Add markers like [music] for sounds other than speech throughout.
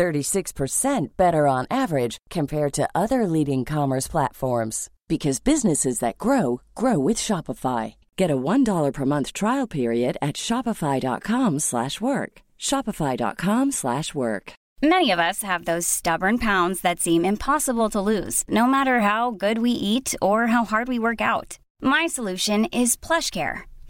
36% better on average compared to other leading commerce platforms because businesses that grow grow with Shopify. Get a $1 per month trial period at shopify.com/work. shopify.com/work. Many of us have those stubborn pounds that seem impossible to lose, no matter how good we eat or how hard we work out. My solution is PlushCare.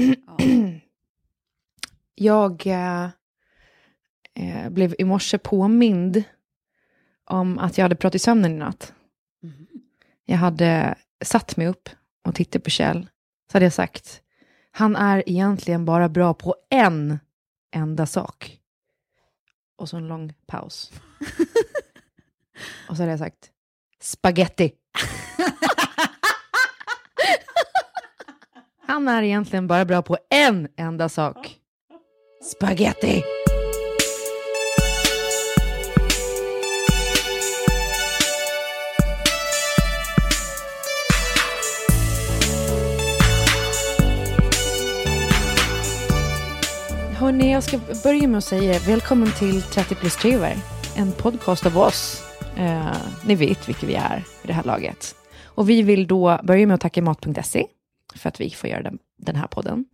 [clears throat] Jag eh, eh, blev i morse påmind om att jag hade pratat i sömnen i natt. Jag hade satt mig upp och tittat på Kjell. Så hade jag sagt, han är egentligen bara bra på en enda sak. Och så en lång paus. [laughs] och så hade jag sagt, spaghetti. [laughs] Han är egentligen bara bra på en enda sak. Spaghetti! Hörni, jag ska börja med att säga välkommen till 30 plus triver. En podcast av oss. Eh, ni vet vilka vi är i det här laget. Och vi vill då börja med att tacka Mat.se för att vi får göra den, den här podden.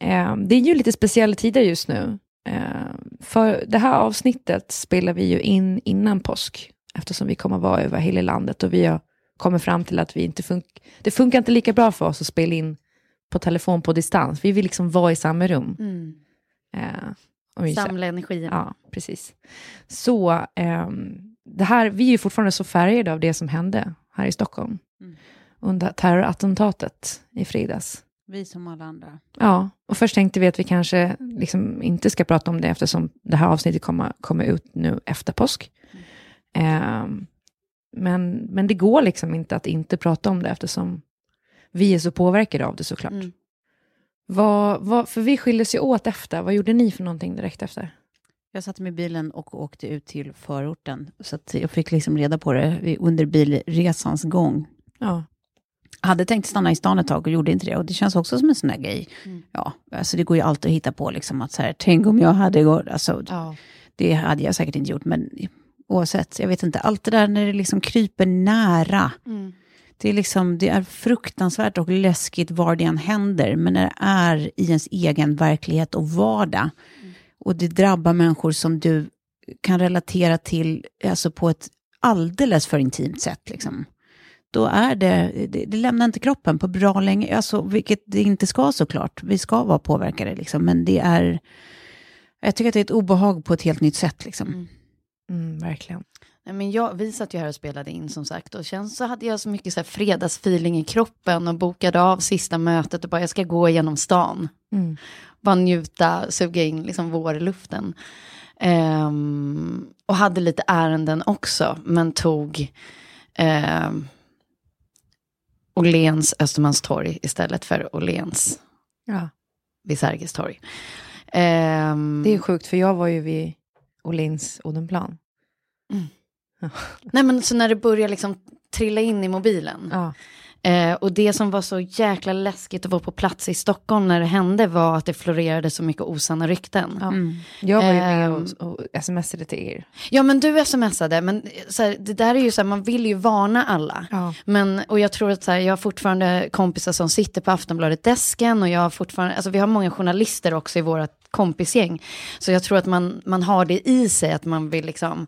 Eh, det är ju lite speciella tider just nu. Eh, för det här avsnittet spelar vi ju in innan påsk, eftersom vi kommer vara över hela landet och vi har kommit fram till att vi inte fun det funkar inte lika bra för oss att spela in på telefon på distans. Vi vill liksom vara i samma rum. Mm. Eh, Samla energin. Ja, precis. Så ehm, det här, vi är ju fortfarande så färgade av det som hände här i Stockholm Mm. Under terrorattentatet i fredags. Vi som alla andra. Ja, och först tänkte vi att vi kanske liksom inte ska prata om det eftersom det här avsnittet kommer, kommer ut nu efter påsk. Ehm, men, men det går liksom inte att inte prata om det eftersom vi är så påverkade av det såklart. Mm. Vad, vad, för vi skildes ju åt efter. Vad gjorde ni för någonting direkt efter? Jag satte mig i bilen och åkte ut till förorten. Så jag fick liksom reda på det under bilresans gång. Ja. Hade tänkt stanna i stan ett tag och gjorde inte det. Och det känns också som en sån där grej. Ja, alltså det går ju alltid att hitta på liksom att så här, tänk om jag hade gått, alltså ja. det hade jag säkert inte gjort, men oavsett, jag vet inte, allt det där när det liksom kryper nära. Det är, liksom, det är fruktansvärt och läskigt var det än händer, men när det är i ens egen verklighet och vardag, och det drabbar människor som du kan relatera till alltså på ett alldeles för intimt sätt, liksom. Då är det, det, det lämnar inte kroppen på bra länge, alltså, vilket det inte ska såklart. Vi ska vara påverkade, liksom, men det är, jag tycker att det är ett obehag på ett helt nytt sätt. Liksom. Mm, verkligen. Nej, men jag, vi satt ju här och spelade in som sagt och sen så hade jag så mycket så här fredagsfeeling i kroppen och bokade av sista mötet och bara jag ska gå genom stan. Mm. Bara njuta, suga in liksom vårluften. Ehm, och hade lite ärenden också, men tog um, Åhléns Östermalmstorg istället för Åhléns Ja. vid Sergels torg. Ehm, Det är sjukt, för jag var ju vid Åhléns Odenplan. Mm. Nej men så när det börjar liksom trilla in i mobilen. Ja. Eh, och det som var så jäkla läskigt att vara på plats i Stockholm när det hände var att det florerade så mycket osanna rykten. Ja. Jag var ju med Ehm. och, och smsade till er. Ja men du smsade, men så här, det där är ju så här, man vill ju varna alla. Ja. Men, och jag tror att så här, jag har fortfarande kompisar som sitter på Aftonbladet-desken och jag har fortfarande, alltså vi har många journalister också i vårt kompisgäng. Så jag tror att man, man har det i sig att man vill liksom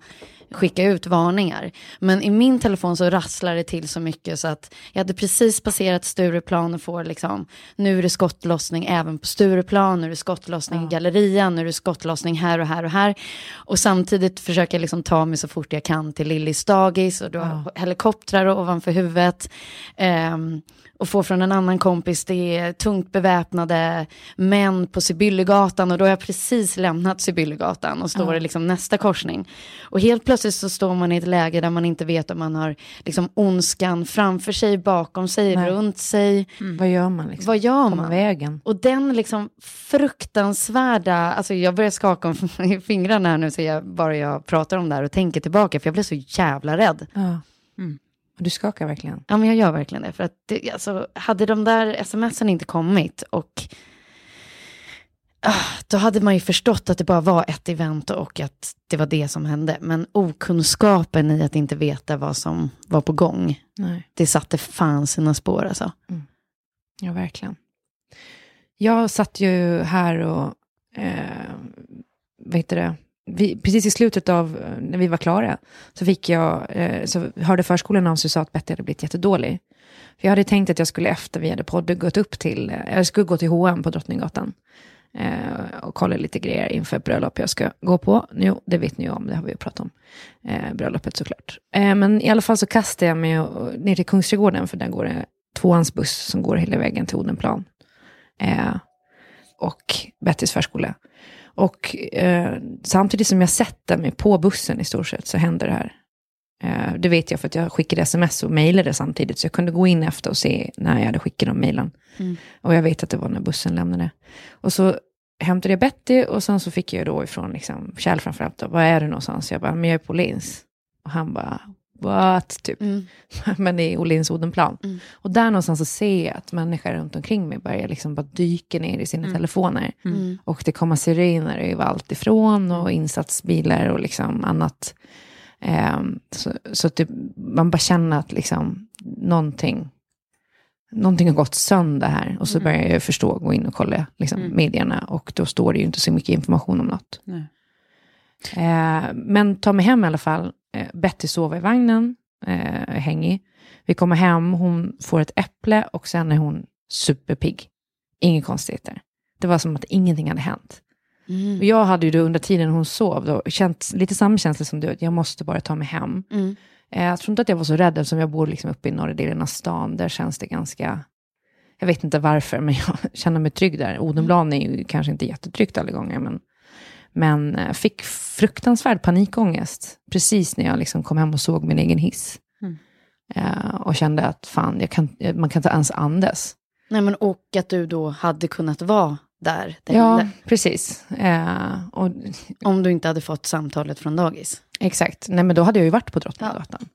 skicka ut varningar. Men i min telefon så rasslar det till så mycket så att jag hade precis passerat Stureplan och får liksom, nu är det skottlossning även på Stureplan, nu är det skottlossning i Gallerian, nu är det skottlossning här och här och här. Och samtidigt försöker jag liksom ta mig så fort jag kan till Lillis dagis och du har helikoptrar ovanför huvudet. Ehm, och får från en annan kompis, det är tungt beväpnade män på Sibyllegatan och då har jag precis lämnat Sibyllegatan och står i liksom nästa korsning. Och helt plötsligt så står man i ett läge där man inte vet om man har liksom ondskan framför sig, bakom sig, Nej. runt sig. Vad gör man liksom? Vad gör Kommer man? vägen? Och den liksom fruktansvärda, alltså jag börjar skaka om [laughs] fingrarna här nu så jag bara jag pratar om det här och tänker tillbaka för jag blev så jävla rädd. Ja. Och Du skakar verkligen. Ja men jag gör verkligen det för att det, alltså, hade de där smsen inte kommit och då hade man ju förstått att det bara var ett event och att det var det som hände. Men okunskapen i att inte veta vad som var på gång, Nej. det satte fan sina spår alltså. Ja, verkligen. Jag satt ju här och, eh, vad heter det, vi, precis i slutet av, eh, när vi var klara, så fick jag, eh, så hörde förskolan av sig och sa att Betty hade blivit jättedålig. För jag hade tänkt att jag skulle efter vi hade poddat gått upp till, eh, jag skulle gå till H&M på Drottninggatan. Eh, och kolla lite grejer inför ett bröllop jag ska gå på. Jo, det vet ni ju om, det har vi ju pratat om. Eh, bröllopet såklart. Eh, men i alla fall så kastade jag mig och, ner till Kungsträdgården, för där går det tvåans buss som går hela vägen till Odenplan. Eh, och Bettys förskola. Och eh, samtidigt som jag sätter mig på bussen i stort sett så händer det här. Eh, det vet jag för att jag skickade sms och mejlade samtidigt, så jag kunde gå in efter och se när jag hade skickat de mejlen. Och jag vet att det var när bussen lämnade. Och så hämtade jag Betty och sen så fick jag då ifrån liksom, Kjell framförallt, då, vad är du någonstans? Jag bara, men jag är på Åhléns. Och han bara, what? Typ. [laughs] men det är Åhléns Odenplan. Och där någonstans så ser jag att människor runt omkring mig börjar liksom bara dyka ner i sina telefoner. Och det kommer sirener överallt ifrån och insatsbilar och liksom annat. Ehm, så så att det, man bara känner att liksom någonting, någonting har gått sönder här. Och så börjar jag förstå, gå in och kolla liksom, medierna. Och då står det ju inte så mycket information om något. Eh, men ta mig hem i alla fall. Eh, Betty sover i vagnen, eh, hängig. Vi kommer hem, hon får ett äpple och sen är hon superpigg. Inga konstigheter. Det var som att ingenting hade hänt. Och jag hade ju då under tiden hon sov då, känt lite samma känsla som du, att jag måste bara ta mig hem. Eh, jag tror inte att jag var så rädd eftersom jag bor liksom uppe i norra delen av stan. Där känns det ganska, jag vet inte varför, men jag [laughs] känner mig trygg där. Odenplan är ju kanske inte jättetryggt alla gånger, men, men eh, fick fruktansvärd panikångest precis när jag liksom kom hem och såg min egen hiss. Eh, och kände att fan, kan, man kan inte ens andas. Nej men och att du då hade kunnat vara där det Ja, hände. precis. Eh, och, Om du inte hade fått samtalet från dagis. exakt. Nej, men då hade jag ju varit på Drottninggatan.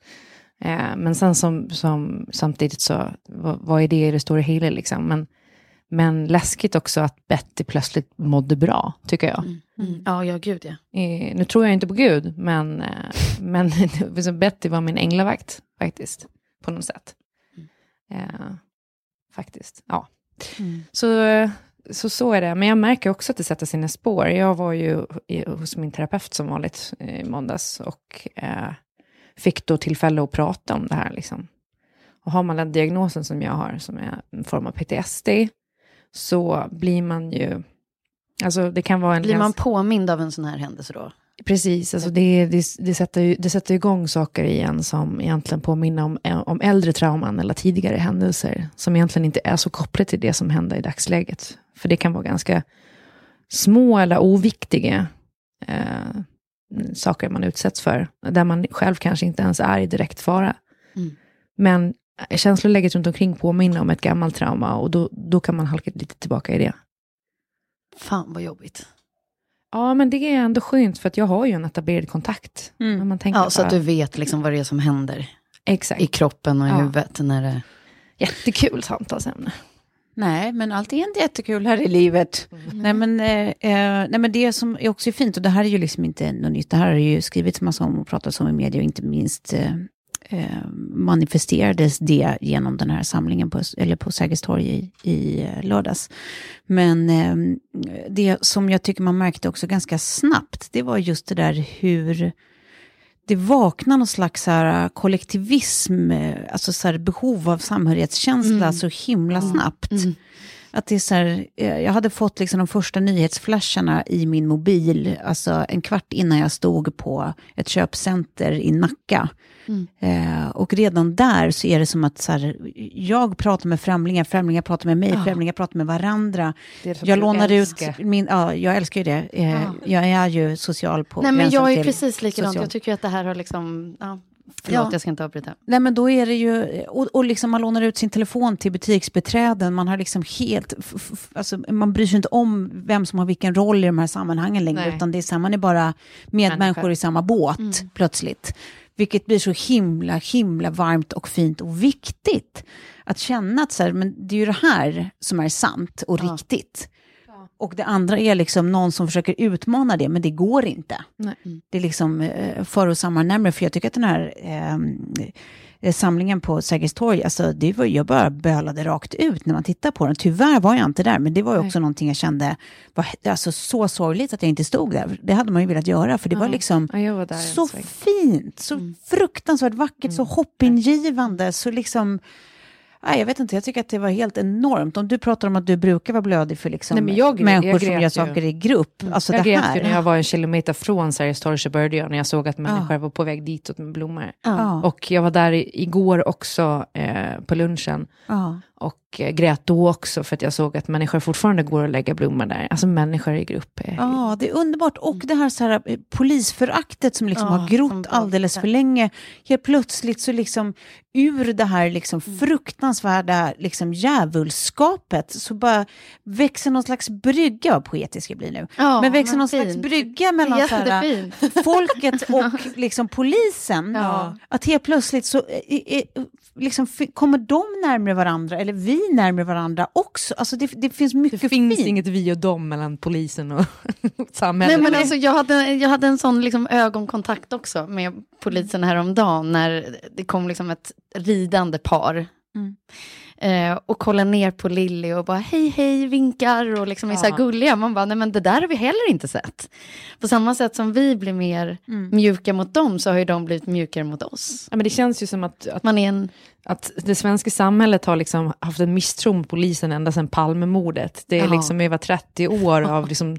Eh, men sen som, som, samtidigt så, vad, vad är det i det stora hela liksom? Men, men läskigt också att Betty plötsligt mådde bra, tycker jag. Ja, ja gud ja. Eh, nu tror jag inte på Gud, men, eh, men så [laughs] Betty var min änglavakt faktiskt, på något sätt. Eh, faktiskt, ja. Så, eh, så så är det. Men jag märker också att det sätter sina spår. Jag var ju hos min terapeut som vanligt eh, i måndags och eh, fick då tillfälle att prata om det här. Liksom. Och har man den diagnosen som jag har, som är en form av PTSD, så blir man ju... Alltså det kan vara en... Blir man påmind av en sån här händelse då? Precis, alltså det, det, det, sätter, ju- det sätter igång saker igen som egentligen påminner om, om äldre trauman eller tidigare händelser som egentligen inte är så kopplade till det som händer i dagsläget. För det kan vara ganska små eller oviktiga eh, saker man utsätts för, där man själv kanske inte ens är i direkt fara. Men känsloläget runt omkring påminner om ett gammalt trauma och då, då kan man halka lite tillbaka i det. Fan vad jobbigt. Ja, men det är ändå skönt för att jag har ju en etablerad kontakt. Mm. Man tänker Ja, så bara- att du vet liksom vad det är som händer Exakt. i kroppen och i Ja. huvudet. När det... Jättekul samtalsämne. Nej, men allt är inte jättekul här i livet. Nej, men, eh, eh, nej, men det som är också fint, och det här är ju liksom inte något nytt, det här har ju skrivits massa om och pratats om i media, och inte minst eh, eh, manifesterades det genom den här samlingen på, eller på Sergels torg i, i eh, lördags. Men eh, det som jag tycker man märkte också ganska snabbt, det var just det där hur det vaknar någon slags här kollektivism, eh, alltså så behov av samhörighetskänsla så himla snabbt. Att det är så här, eh, jag hade fått liksom de första nyhetsflasharna i min mobil, alltså en kvart innan jag stod på ett köpcenter i Nacka. Eh, och redan där så är det som att så här, jag pratar med främlingar, främlingar pratar med mig, främlingar pratar med varandra. Jag lånar älskar. ut min, ja jag älskar ju det. Eh, Jag är ju social på Nej, men jag är precis likadant. social. Jag tycker att det här har liksom... Ja, förlåt, Ja. jag ska inte avbryta. Nej men då är det ju, och, och liksom man lånar ut sin telefon till butiksbeträden, man har liksom helt, alltså man bryr sig inte om vem som har vilken roll i de här sammanhangen längre, Nej. utan det är så man är bara medmänniskor Människor. i samma båt plötsligt. Vilket blir så himla, himla varmt och fint och viktigt. Att känna att så här, men det är ju det här som är sant och Ja. riktigt. Och det andra är liksom någon som försöker utmana det, men det går inte. Nej. Det är liksom eh, för oss samman för jag tycker att den här eh, samlingen på Sergels torg, alltså det var, jag bara bölade rakt ut när man tittar på den. Tyvärr var jag inte där, men det var också någonting jag kände var alltså, så sorgligt att jag inte stod där. Det hade man ju velat göra, för det var liksom Ja, var där så fint, så fruktansvärt vackert, så hoppingivande, så liksom... Nej, jag vet inte, jag tycker att det var helt enormt. Om du pratar om att du brukar vara blödig för liksom Nej, men jag- människor jag som gör ju. saker i grupp. Alltså jag det grät här. ju när jag var en kilometer från Sergels torg så började jag, när jag såg att människor var på väg ditåt med blommor. Ja. Och jag var där igår också eh, på lunchen Ja. Och eh, grät då också för att jag såg att människor fortfarande går och lägger blommor där. Alltså människor i grupp. Ja, det är underbart. Och det här, så här eh, polisföraktet som liksom Ja, har grott alldeles för länge. Helt plötsligt så liksom ur det här liksom Mm. fruktansvärda liksom djävulskapet så bara växer någon slags brygga, vad poetisk jag blir nu. Ja, men växer men någon slags fint. brygga mellan så här, folket [laughs] och liksom polisen. Ja. Att helt plötsligt så eh, liksom, kommer de närmare varandra, eller vi närmare varandra också. Alltså det, det finns mycket det finns fint. inget vi och dem mellan polisen och [laughs] samhället. Nej, men alltså, jag, hade, jag hade en sån liksom ögonkontakt också med polisen häromdagen när det kom liksom ett ridande par. Mm. Eh, och kollar ner på Lilly och bara hej hej vinkar och liksom är så här Ja. gulliga. Man bara nej men det där har vi heller inte sett. På samma sätt som vi blir mer mjuka mot dem så har ju de blivit mjukare mot oss. Ja, men det känns ju som att, att, Man är en... att det svenska samhället har liksom haft en misstro mot polisen ända sedan Palmemordet. Det är liksom över 30 år av [laughs] liksom,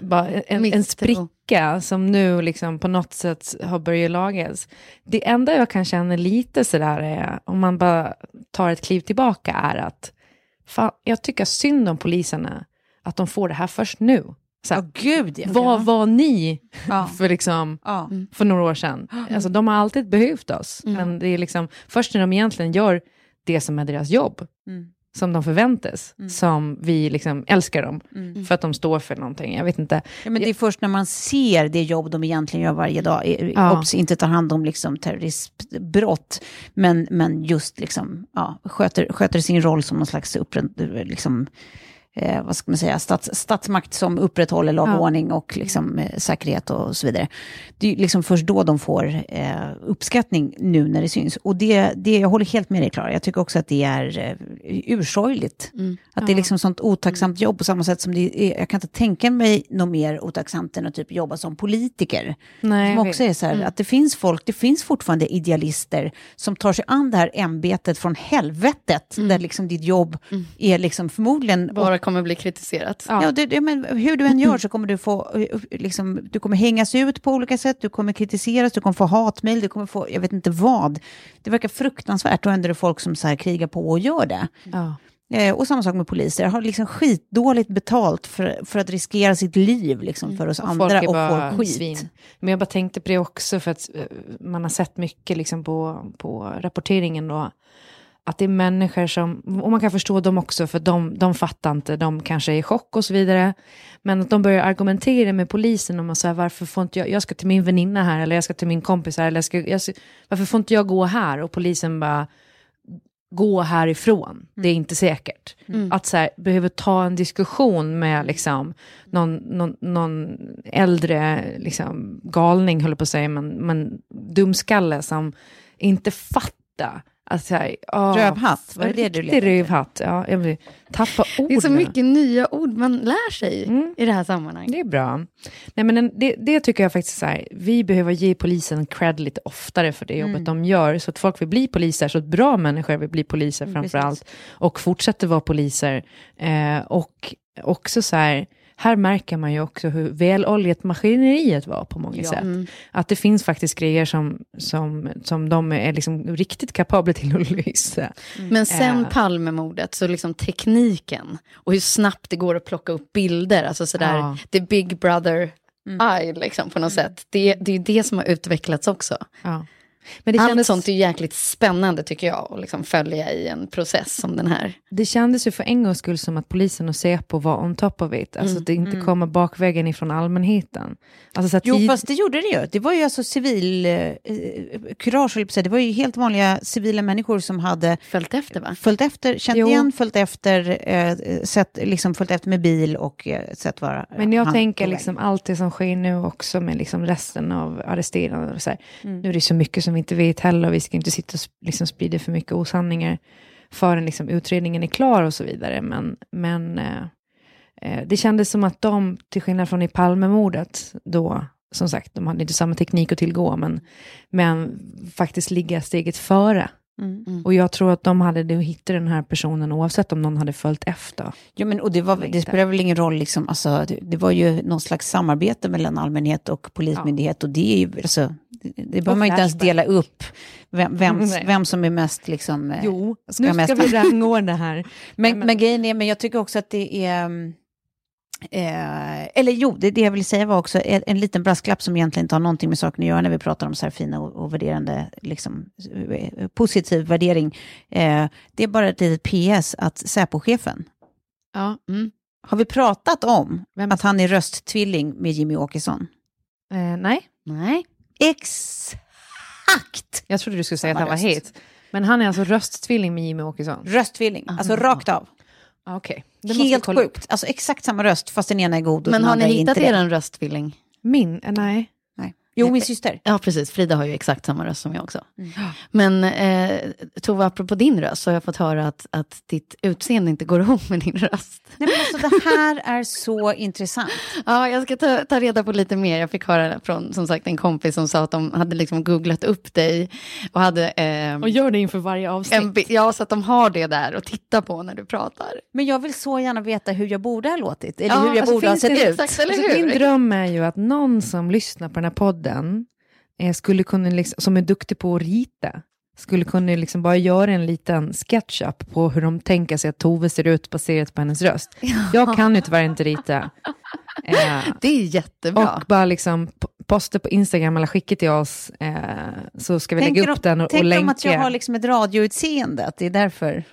bara en, en spricka som nu liksom på något sätt har börjat lagas. Det enda jag kan känna lite sådär är, om man bara tar ett kliv tillbaka, är att fan, jag tycker synd om poliserna, att de får det här först nu. Så här, Ja, gud ja. vad var ni Ja. [laughs] för, liksom, Ja. för några år sedan? Alltså, de har alltid behövt oss, men det är liksom först när de egentligen gör det som är deras jobb, Mm. som de förväntas, som vi liksom älskar dem, Mm. för att de står för någonting. Jag vet inte. Ja, men det är först när man ser det jobb de egentligen gör varje dag. Obs, inte tar hand om liksom terroristbrott, men, men just liksom, ja, sköter, sköter sin roll som någon slags upprätt, liksom, eh, vad ska man säga, stats, statsmakt som upprätthåller lag och Ja. ordning och liksom, eh, säkerhet och så vidare. Det är liksom först då de får eh, uppskattning nu när det syns. Och det, det, jag håller helt med dig Klara, jag tycker också att det är eh, ursorgligt. Att det är liksom sånt otacksamt jobb på samma sätt som det är, jag kan inte tänka mig något mer otacksamt än att typ jobba som politiker. Nej, som också är så här, att det finns folk, det finns fortfarande idealister som tar sig an det här ämbetet från helvetet, där liksom ditt jobb är liksom förmodligen... Bara kommer bli kritiserat. Ja. Ja, det, det, men hur du än gör så kommer du få, liksom, du kommer hängas ut på olika sätt, du kommer kritiseras, du kommer få hatmejl, du kommer få, jag vet inte vad. Det verkar fruktansvärt och ändå är det folk som så här krigar på och gör det. Ja. Eh, och samma sak med poliser, har liksom skitdåligt betalt för, för att riskera sitt liv liksom, för oss Och andra och får skit. svin. Men jag bara tänkte på det också för att eh, man har sett mycket liksom på, på rapporteringen då. Att det är människor som, och man kan förstå dem också för de, de fattar inte, de kanske är i chock och så vidare. Men att de börjar argumentera med polisen om att varför får inte jag, jag ska till min väninna här eller jag ska till min kompis här eller jag ska, jag, varför får inte jag gå här? Och polisen bara, gå härifrån, det är inte säkert. Mm. Att så här, behöver ta en diskussion med liksom, någon, någon, någon äldre liksom, galning, höll på att säga, men, men dumskalle som inte fattar Alltså, åh, rövhatt, var det det du letade rövhatt, ja. Jag tappa orden. Det är så mycket nya ord man lär sig mm. i det här sammanhanget. Det är bra. Nej, men det, det tycker jag faktiskt så här, vi behöver ge polisen cred lite oftare för det jobbet mm. de gör, så att folk vill bli poliser, så att bra människor vill bli poliser mm, framför allt, och fortsätter vara poliser. Eh, och också så här, här märker man ju också hur väloljat maskineriet var på många ja. sätt. Mm. Att det finns faktiskt grejer som, som, som de är liksom riktigt kapabla till att [laughs] lösa. Mm. Men sen äh. Palmemordet, så liksom tekniken och hur snabbt det går att plocka upp bilder, alltså sådär, ja. the big brother mm. eye liksom på något mm. sätt. Det, det är det som har utvecklats också. Ja. Men det Allt kändes... sånt är jäkligt spännande tycker jag, att liksom följa i en process som den här. Det kändes ju för en gångs skull som att polisen och Säpo var on top of it, alltså mm. att det inte mm. kommer bakvägen ifrån allmänheten. Alltså så jo, tid... fast det gjorde det ju. Det var ju alltså civil, eh, kurage, det var ju helt vanliga civila människor som hade följt efter, va? Följt efter, känt jo. igen, följt efter, eh, sett, liksom följt efter med bil och eh, sett vara Men jag tänker liksom allt det som sker nu också med liksom resten av arresterande, och så här. Mm. nu är det så mycket som som vi inte vet heller och vi ska inte sitta och liksom sprida för mycket osanningar förrän liksom utredningen är klar och så vidare. Men, men eh, eh, det kändes som att de, till skillnad från i Palmemordet, då, som sagt, de hade inte samma teknik att tillgå, men, men faktiskt ligga steget före. Mm. mm. Och jag tror att de hade hittat den här personen oavsett om någon hade följt efter. Ja, men, och det, var, det spelar väl ingen roll, liksom, alltså, det, det, var ju någon slags samarbete mellan allmänhet och polismyndighet. Ja. Och det är ju, alltså, det, behöver man ju inte ens dela upp, vem, vem, vem som är mest liksom... Jo, ska nu ska mest... vi rangordna här. [laughs] men, men, men grejen är, men jag tycker också att det är... Eh, eller jo, det, det jag vill säga var också en, en liten brasklapp som egentligen inte har någonting med saken att göra när vi pratar om så här fina och, och värderande, liksom, eh, positiv värdering. Eh, det är bara ett litet PS att Säpo-chefen, ja, mm. har vi pratat om Vem? att han är rösttvilling med Jimmy Åkesson? Eh, nej. Nej. Exakt! Jag trodde du skulle säga att han var het. Men han är alltså rösttvilling med Jimmy Åkesson? Rösttvilling, alltså rakt av. Okay. Helt sjukt. Alltså exakt samma röst, fast den ena är god och Men har ni hittat er en rösttvilling? Min? Eh, nej. Jo, min syster. Ja, precis. Frida har ju exakt samma röst som jag också. Mm. Men eh, Tove, apropå din röst, så har jag fått höra att, att ditt utseende inte går [laughs] ihop med din röst. Nej, men alltså, det här är så intressant. [laughs] Ja, jag ska ta, ta, reda på lite mer. Jag fick höra från som sagt en kompis som sa att de hade liksom googlat upp dig. Och, hade, eh, och gör det inför varje avsnitt. En, ja, så att de har det där och tittar på när du pratar. Men jag vill så gärna veta hur jag borde ha låtit, eller ja, hur jag alltså, borde ha sett ut. Exakt, eller alltså, hur? Min dröm är ju att någon som lyssnar på den här podden eh, skulle kunna, liksom, som är duktig på att rita, skulle kunna liksom bara göra en liten sketchup på hur de tänker sig att Tove ser ut baserat på hennes röst. [laughs] Jag kan ju tyvärr inte rita. Eh, det är jättebra. Och bara liksom posta på Instagram eller skicka till oss, eh, så ska vi tänker lägga upp de, den och, och länka. Tänk om att jag har liksom ett radioutseende, att det är därför.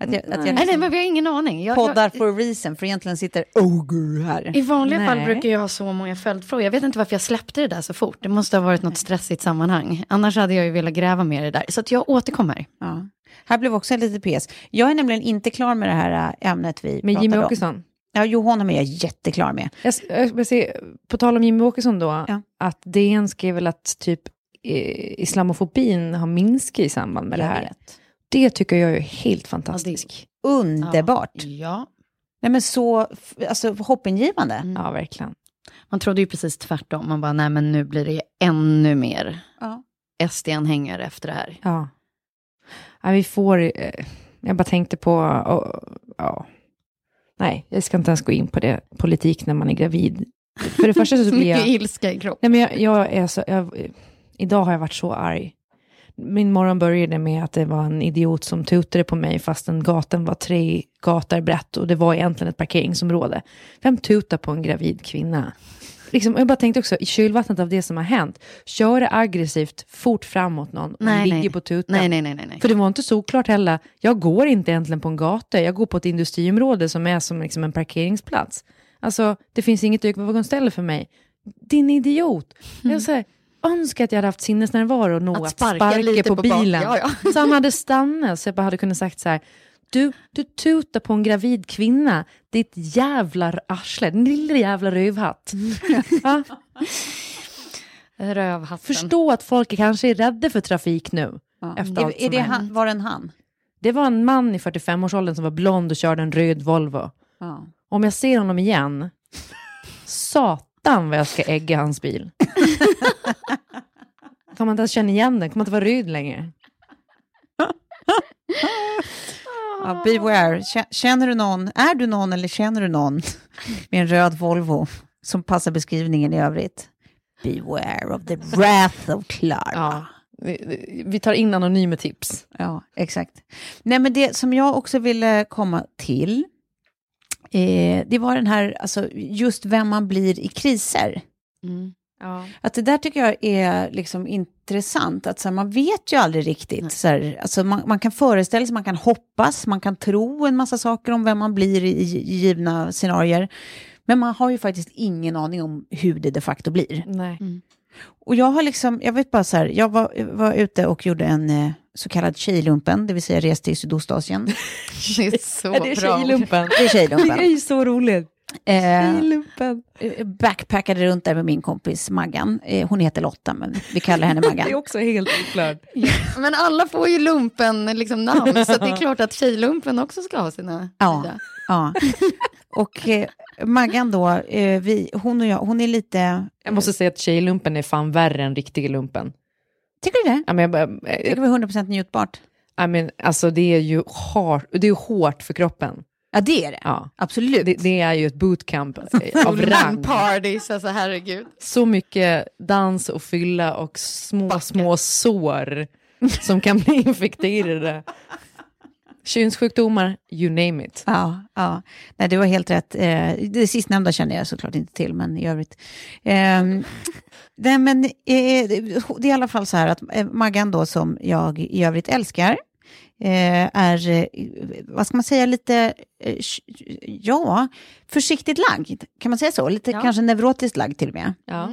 Att jag, att jag liksom nej, nej, men vi har ingen aning. Jag, poddar jag, for a reason, för egentligen sitter Ogur här. I vanliga nej. fall brukar jag ha så många följdfrågor. Jag vet inte varför jag släppte det där så fort. Det måste ha varit något stressigt sammanhang. Annars hade jag ju velat gräva mer i det där. Så att jag återkommer. Ja. Här blev också en liten PS. Jag är nämligen inte klar med det här äh, ämnet vi Med Jimmy Åkesson? Ja, jo, honom är jag jätteklar med. Jag, jag, se, på tal om Jimmy Åkesson då, ja. att DN skrev väl att typ eh, islamofobin har minskat i samband med jag det här. Vet. Det tycker jag är helt fantastiskt. Ja, Underbart. Ja. ja. Nej, men så alltså, hoppingivande. Mm. Ja, verkligen. Man trodde ju precis tvärtom. Man bara, nej men nu blir det ännu mer ja. SD-anhängare efter det här. Ja. ja vi får, eh, jag bara tänkte på, oh, ja. Nej, jag ska inte ens gå in på det, politik när man är gravid. För det första så blir [laughs] jag... Mycket ilska i kroppen. Nej, men jag, jag är så, jag, idag har jag varit så arg min morgon började med att det var en idiot som tutade på mig fastän gatan var tre gator brett och det var egentligen ett parkeringsområde. Vem tutar på en gravid kvinna? liksom, jag bara tänkte också, i kylvattnet av det som har hänt, köra aggressivt fort framåt någon och Nej, ligger nej. på tutan. Nej, nej, nej, nej. För det var inte såklart heller. Jag går inte egentligen på en gata, jag går på ett industriområde som är som liksom en parkeringsplats. Alltså, det finns inget övergångsställe för mig. Din idiot. Jag säger, önskar att jag hade haft sinnesnärvaro nog Att att sparka sparka, lite på, på bilen. Ja, ja. Så han hade stannat, så jag bara hade kunnat sagt så här, du, du tutar på en gravid kvinna, ditt jävla arsle, din lilla jävla rövhatt. [laughs] Rövhatten. Förstå att folk kanske är rädda för trafik nu. Ja. Efter allt är, är det han, var det en han? Det var en man i 45-årsåldern som var blond och körde en röd Volvo. Ja. Om jag ser honom igen, satan vad jag ska ägga hans bil. [laughs] Kommer inte ens känna igen den, kommer inte vara röd längre. Ja, beware. Kä- Känner du någon, är du någon eller känner du någon med en röd Volvo som passar beskrivningen i övrigt? Beware of the wrath of Clara. Ja. Vi, vi tar in anonyma tips. Ja, exakt. Nej, men det som jag också ville komma till, eh, det var den här, alltså just vem man blir i kriser. Mm. Ja. Att det där tycker jag är liksom intressant, att så här, man vet ju aldrig riktigt. Så här, alltså man, man kan föreställa sig, man kan hoppas, man kan tro en massa saker om vem man blir i, i givna scenarier. Men man har ju faktiskt ingen aning om hur det de facto blir. Nej. Och jag har liksom, jag vet bara så här, jag var, var ute och gjorde en eh, så kallad tjejlumpen, det vill säga reste i Sydostasien. [laughs] Det är så Är det bra. tjejlumpen? Det är [laughs] Det tjejlumpen. är ju så roligt. Eh, eh, backpackade runt där med min kompis Maggan. Eh, hon heter Lotta, men vi kallar henne [laughs] Det Maggan. är också helt oklart. [laughs] Men alla får ju lumpen liksom, namn, så det är klart att tjejlumpen också ska ha sina Ja. Ja. Och eh, Maggan då, eh, vi, hon och jag, hon är lite... Jag måste säga att tjejlumpen är fan värre än riktiga lumpen. Tycker du det? Ja, men jag, bara- Tycker vi är 100% njutbart? I mean, alltså det är ju hårt, det är hårt för kroppen. Ja, det är det. Ja. Absolut. Det, det är ju ett bootcamp eh, av rang. parties, alltså herregud. Så mycket dans och fylla och små, små sår som kan bli infekterade. Könssjukdomar, you name it. Ja, ja. Nej, du har helt rätt. Eh, det sistnämnda känner jag såklart inte till, men i övrigt. Ehm, nej, men, eh, det är i alla fall så här att eh, Maggan då, som jag i övrigt älskar, eh, är, eh, vad ska man säga, lite, eh, ja, försiktigt lagd. Kan man säga så? Lite Ja. kanske neurotiskt lagd till och med. Ja.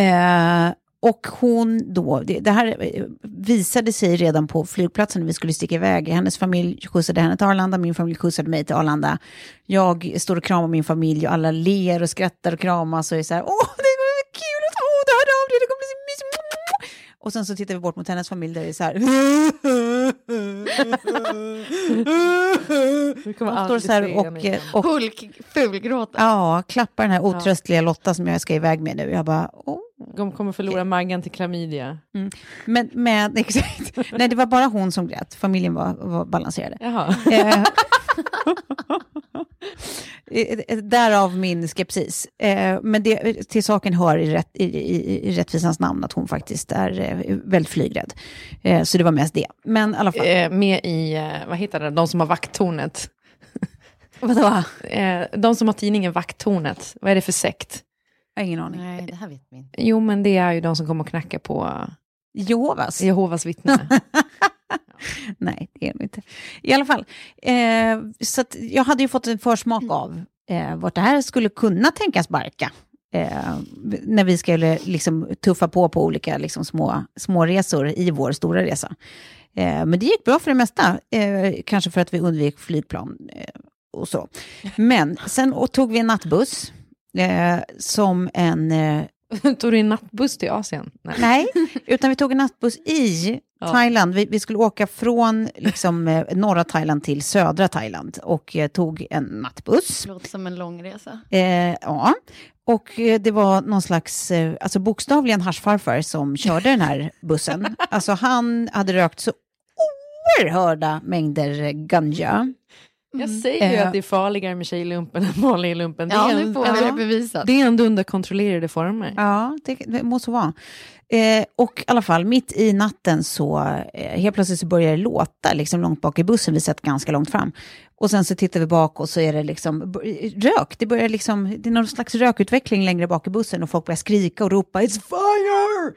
Eh, och hon då, det, det här eh, visade sig redan på flygplatsen när vi skulle sticka iväg. Hennes familj skjutsade henne till Arlanda, min familj skjutsade mig till Arlanda. Jag står och kramar min familj och alla ler och skrattar och kramas och är så här, åh, det var kul att åh, det hörde av dig, det kommer bli så mysigt. Och sen så tittar vi bort mot hennes familj där det är så här. [laughs] Hon står så här och, och Hulk, fulgråta. ja, klappar den här otröstliga Lotta som jag ska iväg med nu. Jag bara, åh. De kommer förlora Maggan till klamydia. Men, men [laughs] exakt. Nej, det var bara hon som grät. Familjen var, var balanserade. Jaha. [laughs] Eh, eh, Därav min skepsis. Eh, Men det, till saken hör i, rätt, i, i, i rättvisans namn att hon faktiskt är eh, väldigt flygrädd. Eh, Så det var mest det. Men i alla fall. Eh, med i, eh, vad heter det, de som har vakttornet. Vadå? Eh, de som har tidningen Vakttornet, vad är det för sekt? Jag har ingen aning. Nej, det här vet vi inte. Jo, men det är ju de som kommer och knackar på Jehovas? Jehovas vittnen. [laughs] Nej, det är de inte. I alla fall, eh, så att jag hade ju fått en försmak av eh, vart det här skulle kunna tänkas barka. Eh, när vi skulle liksom tuffa på på olika liksom, små, små resor i vår stora resa. Eh, men det gick bra för det mesta, eh, kanske för att vi undvek flygplan eh, och så. Men sen och tog vi en nattbuss eh, som en eh, [laughs] Tog du en nattbuss till Asien? Nej. Nej, utan vi tog en nattbuss i Ja. Thailand. Vi, vi skulle åka från liksom, eh, norra Thailand till södra Thailand och eh, tog en nattbuss. Låter som en lång resa. Eh, ja, och eh, det var någon slags, alltså bokstavligen haschfarfar som körde den här [laughs] bussen. Alltså han hade rökt så oerhörda mängder ganja. Jag säger ju Eh. att det är farligare med tjejlumpen än vanlig lumpen. Det är, Ja, nu ändå, får vi det ja. bevisat. det är ändå under kontrollerade former. Ja, det, det måste vara. Eh, och i alla fall, mitt i natten så eh, helt plötsligt så börjar det låta liksom långt bak i bussen. Vi satt ganska långt fram. Och sen så tittar vi bak och så är det liksom rök. Det börjar liksom, det är någon slags rökutveckling längre bak i bussen och folk börjar skrika och ropa It's fire!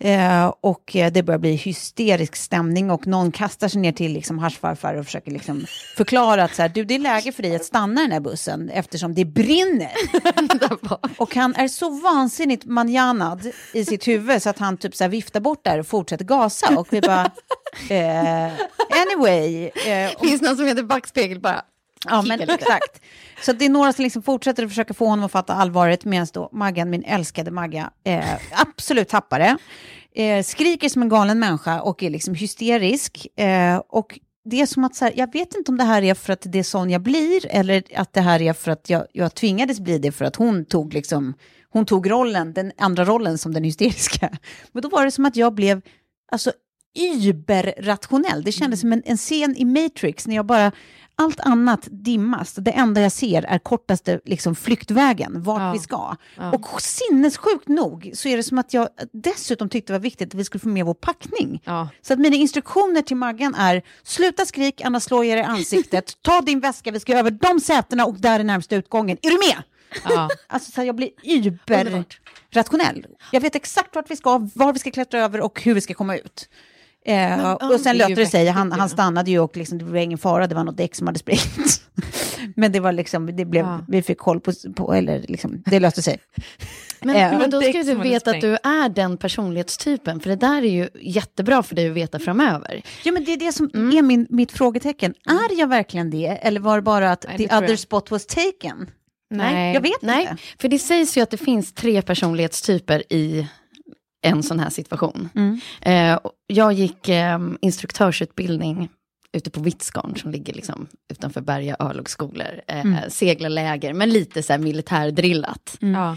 Eh, och eh, det börjar bli hysterisk stämning och någon kastar sig ner till liksom haschfarfar och försöker liksom [laughs] förklara att så här, du, det är läge för dig att stanna i den här bussen eftersom det brinner. [laughs] Och han är så vansinnigt manjanad i sitt huvud så att han typ så här viftar bort där och fortsätter gasa. Och vi bara, [laughs] eh, anyway. Eh, och, Finns någon som heter backspegel bara? Ja, men exakt. Så det är några som liksom fortsätter att försöka få honom att fatta allvaret medan då Maggan, min älskade Magga, eh, absolut tappar det. Eh, skriker som en galen människa och är liksom hysterisk. Eh, och det är som att så här, jag vet inte om det här är för att det är sån jag blir eller att det här är för att jag, jag tvingades bli det för att hon tog liksom, hon tog rollen, den andra rollen som den hysteriska. Men då var det som att jag blev, alltså überrationell. Det kändes som en, en scen i Matrix när jag bara, allt annat dimmas. Det enda jag ser är kortaste liksom, flyktvägen, vart Ja. vi ska. Ja. Och sinnessjukt nog så är det som att jag dessutom tyckte det var viktigt att vi skulle få med vår packning. Ja. Så att mina instruktioner till Maggan är, sluta skrik, annars slår jag er i ansiktet. [laughs] Ta din väska, vi ska över de sätena och där är närmsta utgången. Är du med? Ja. [laughs] Alltså så här, jag blir überrationell. Jag vet exakt vart vi ska, var vi ska klättra över och hur vi ska komma ut. Eh, och sen löste det sig, han, han stannade ju och liksom, det var ingen fara, det var något däck som hade sprängts. [laughs] Men det var liksom, det blev, Ja. vi fick koll på, på eller liksom, det löste sig. [laughs] Men, Eh, men då ska du veta att du är den personlighetstypen, för det där är ju jättebra för dig att veta framöver. Ja, men det är det som Mm. är min, mitt frågetecken. Är jag verkligen det, eller var det bara att Nej, det the other jag. spot was taken? Nej. Jag vet Nej, inte. för det sägs ju att det finns tre personlighetstyper i en sån här situation. Mm. Eh, jag gick eh, instruktörsutbildning ute på Vitsgarn som ligger liksom utanför Berga örlogsskolor. Eh, Seglarläger, men lite så här militärdrillat. Ja.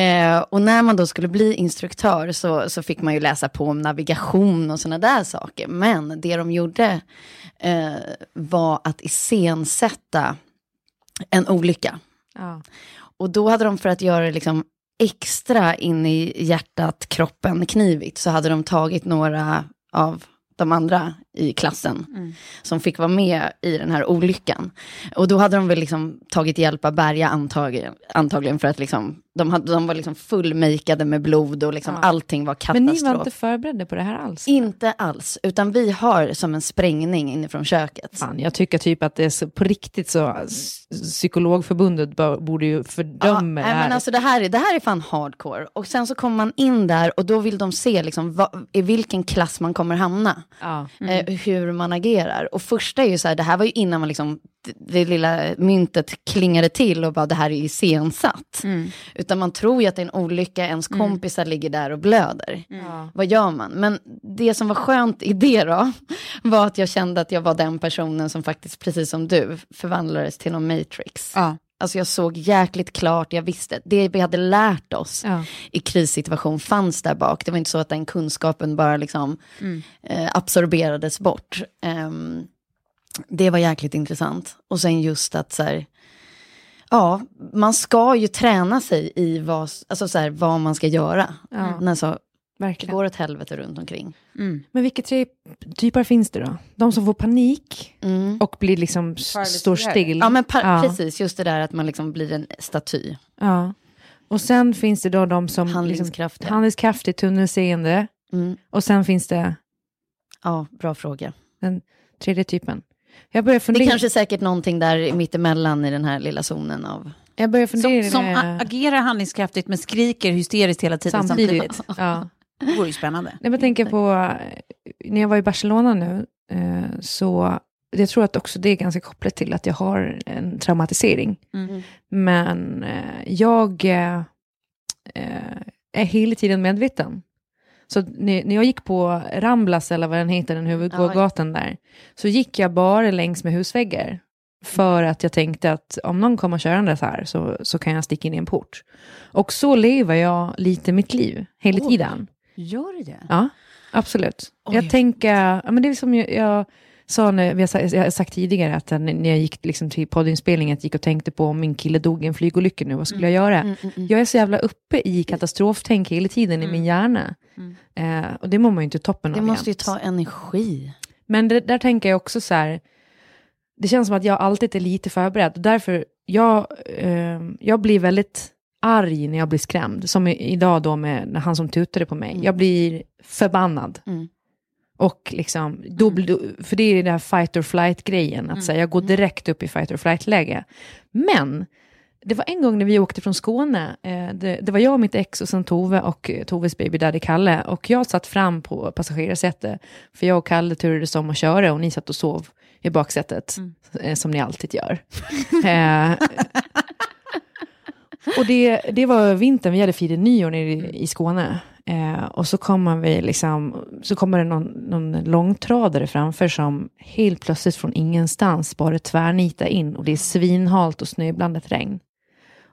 Eh, och när man då skulle bli instruktör så, så fick man ju läsa på om navigation och sådana där saker. Men det de gjorde eh, var att iscensätta en olycka. Ja. Och då hade de för att göra det liksom extra in i hjärtat, kroppen, knivigt, så hade de tagit några av de andra i klassen som fick vara med i den här olyckan. Och då hade de väl liksom tagit hjälp av Berga antagligen, antagligen för att liksom, de, hade, de var liksom fullmakeade med blod och liksom Ja. allting var Men katastrof. ni var inte förberedda på det här alls? Inte alls, utan vi har som en sprängning inifrån köket. Fan, jag tycker typ att det är så, på riktigt så, psykologförbundet borde ju fördöma nej, det här. men alltså det, här är, det här är fan hardcore. Och sen så kommer man in där och då vill de se liksom, vad, i vilken klass man kommer hamna. ja. Hur man agerar. Och första är ju så här, det här var ju innan man liksom, det, det lilla myntet klingade till och bara det här är iscensatt. Utan man tror ju att det är en olycka, ens kompisar ligger där och blöder. Ja. Vad gör man? Men det som var skönt i det då, [laughs] var att jag kände att jag var den personen som faktiskt, precis som du, förvandlades till någon matrix. Ja. Alltså jag såg jäkligt klart, jag visste, det vi hade lärt oss Ja. i krissituation fanns där bak. Det var inte så att den kunskapen bara liksom eh, absorberades bort. Ehm, det var jäkligt intressant. Och sen just att så här, ja, man ska ju träna sig i vad, alltså så här, vad man ska göra. Ja. När så, det Verkligen. går åt helvete runt omkring. Men vilka tre typer finns det då? De som får panik Mm. och blir liksom står still. Ja men Ja. precis, just det där att man liksom blir en staty. Ja. Och sen finns det då de som... Handlingskraftiga. Liksom, handlingskraftigt, tunnelseende. Mm. Och sen finns det Ja, bra fråga. den tredje typen. Jag börjar Det fundera. är kanske säkert någonting där mittemellan i den här lilla zonen av... jag börjar fundera Som, som agerar handlingskraftigt men skriker hysteriskt hela tiden samtidigt. samtidigt. Ja. [laughs] Det vore ju spännande. Nej, men Jag tänker på, när jag var i Barcelona nu, eh, så jag tror att också det är ganska kopplat till att jag har en traumatisering. Mm. Men eh, jag eh, är hela tiden medveten. Så när, när jag gick på Ramblas, eller vad den heter, den huvudgatan där, så gick jag bara längs med husväggar. För att jag tänkte att om någon kommer körandes här så, så kan jag sticka in i en port. Och så lever jag lite mitt liv, hela Oj. tiden. Gör det? Ja, absolut. Oj. Jag tänker, ja, men det är som jag, sa när, vi har sagt, jag har sagt tidigare att när jag gick liksom till poddinspelningen, att jag gick och tänkte på om min kille dog i en flygolycka nu, vad skulle jag göra? Mm, Jag är så jävla uppe i katastroftänk hela tiden i min hjärna. Eh, och det mår man ju inte toppen Det av måste ju jämt. ta energi. Men det, där tänker jag också så här, det känns som att jag alltid är lite förberedd. Därför, jag, eh, jag blir väldigt arg när jag blir skrämd. Som idag då med han som tutade på mig. Jag blir förbannad. Mm. Och liksom, då, blir- för det är den här fight or flight-grejen, att säga, jag går direkt upp i fight or flight-läge. Men, det var en gång när vi åkte från Skåne, eh, det, det var jag och mitt ex och sen Tove och Toves baby daddy Kalle. Och jag satt fram på passagerarsätet, för jag och Kalle turades om att köra och ni satt och sov i baksätet, eh, som ni alltid gör. [laughs] eh, och det, det var vintern, vi hade firat nyår nere i, i Skåne. Eh, och så kommer, vi liksom, så kommer det någon, någon långtradare framför som helt plötsligt från ingenstans bara tvärnita in och det är svinhalt och snöblandat regn.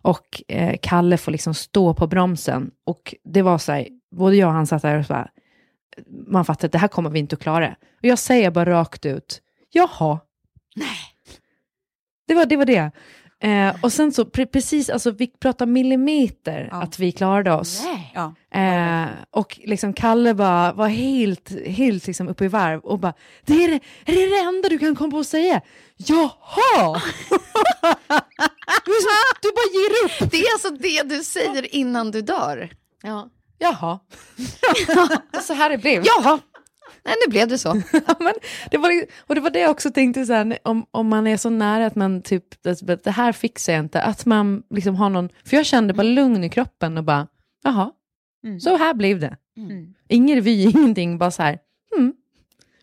Och eh, Kalle får liksom stå på bromsen och det var så här, både jag och han satt där och så bara, man fattar att det här kommer vi inte att klara. Och jag säger bara rakt ut, jaha. Nej. Det var det. Var det. Eh, och sen så, pre- precis, alltså vi pratar millimeter Ja. att vi klarade oss. Ja. Eh, och liksom Kalle bara var helt, helt liksom uppe i varv och bara, det är det, är det det enda du kan komma på att säga? Jaha! [laughs] du, så- du bara ger upp. Det är alltså det du säger innan du dör. Ja. Jaha. [laughs] så här det blev. Jaha, nej nu blev det så. [laughs] Men det var, och det var det jag också tänkte, så här, om, om man är så nära att man typ, det, det här fixar jag inte, att man liksom har någon, för jag kände bara lugn i kroppen och bara, jaha, Mm. så här blev det. Mm. Ingen revy, [laughs] ingenting, bara så här, mm,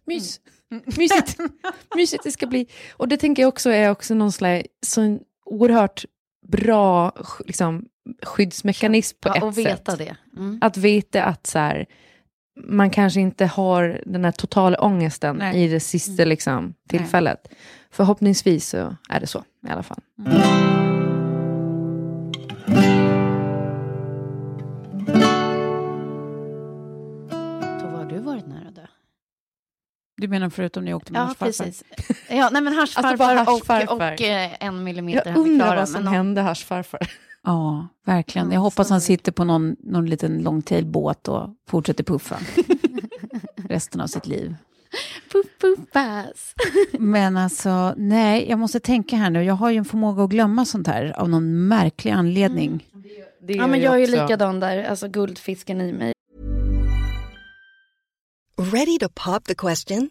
mys, [laughs] mysigt, mysigt det ska bli. Och det tänker jag också är också någon slags, så en oerhört bra liksom, skyddsmekanism på Ja, ett sätt. veta det. Mm. Att veta att så här, man kanske inte har den här totala ångesten Nej. i det sista liksom, tillfället. Förhoppningsvis så är det så i alla fall. Tove, har du varit nära dö? Du menar förutom när jag åkte med Ja, hans farfar? precis. Ja, nej men Alltså, haschfarfar och, haschfarfar. och eh, en millimeter Jag undrar vad som men de- hände haschfarfar. Ja, verkligen. Ja, Jag hoppas han sitter på någon, någon liten longtailbåt och fortsätter puffa [laughs] resten av sitt liv. Puff, puff, pass. [laughs] Men alltså, nej, jag måste tänka här nu. Jag har ju en förmåga att glömma sånt här av någon märklig anledning. Det Ja, men jag är ju likadan där, alltså guldfisken i mig. Ready to pop the question?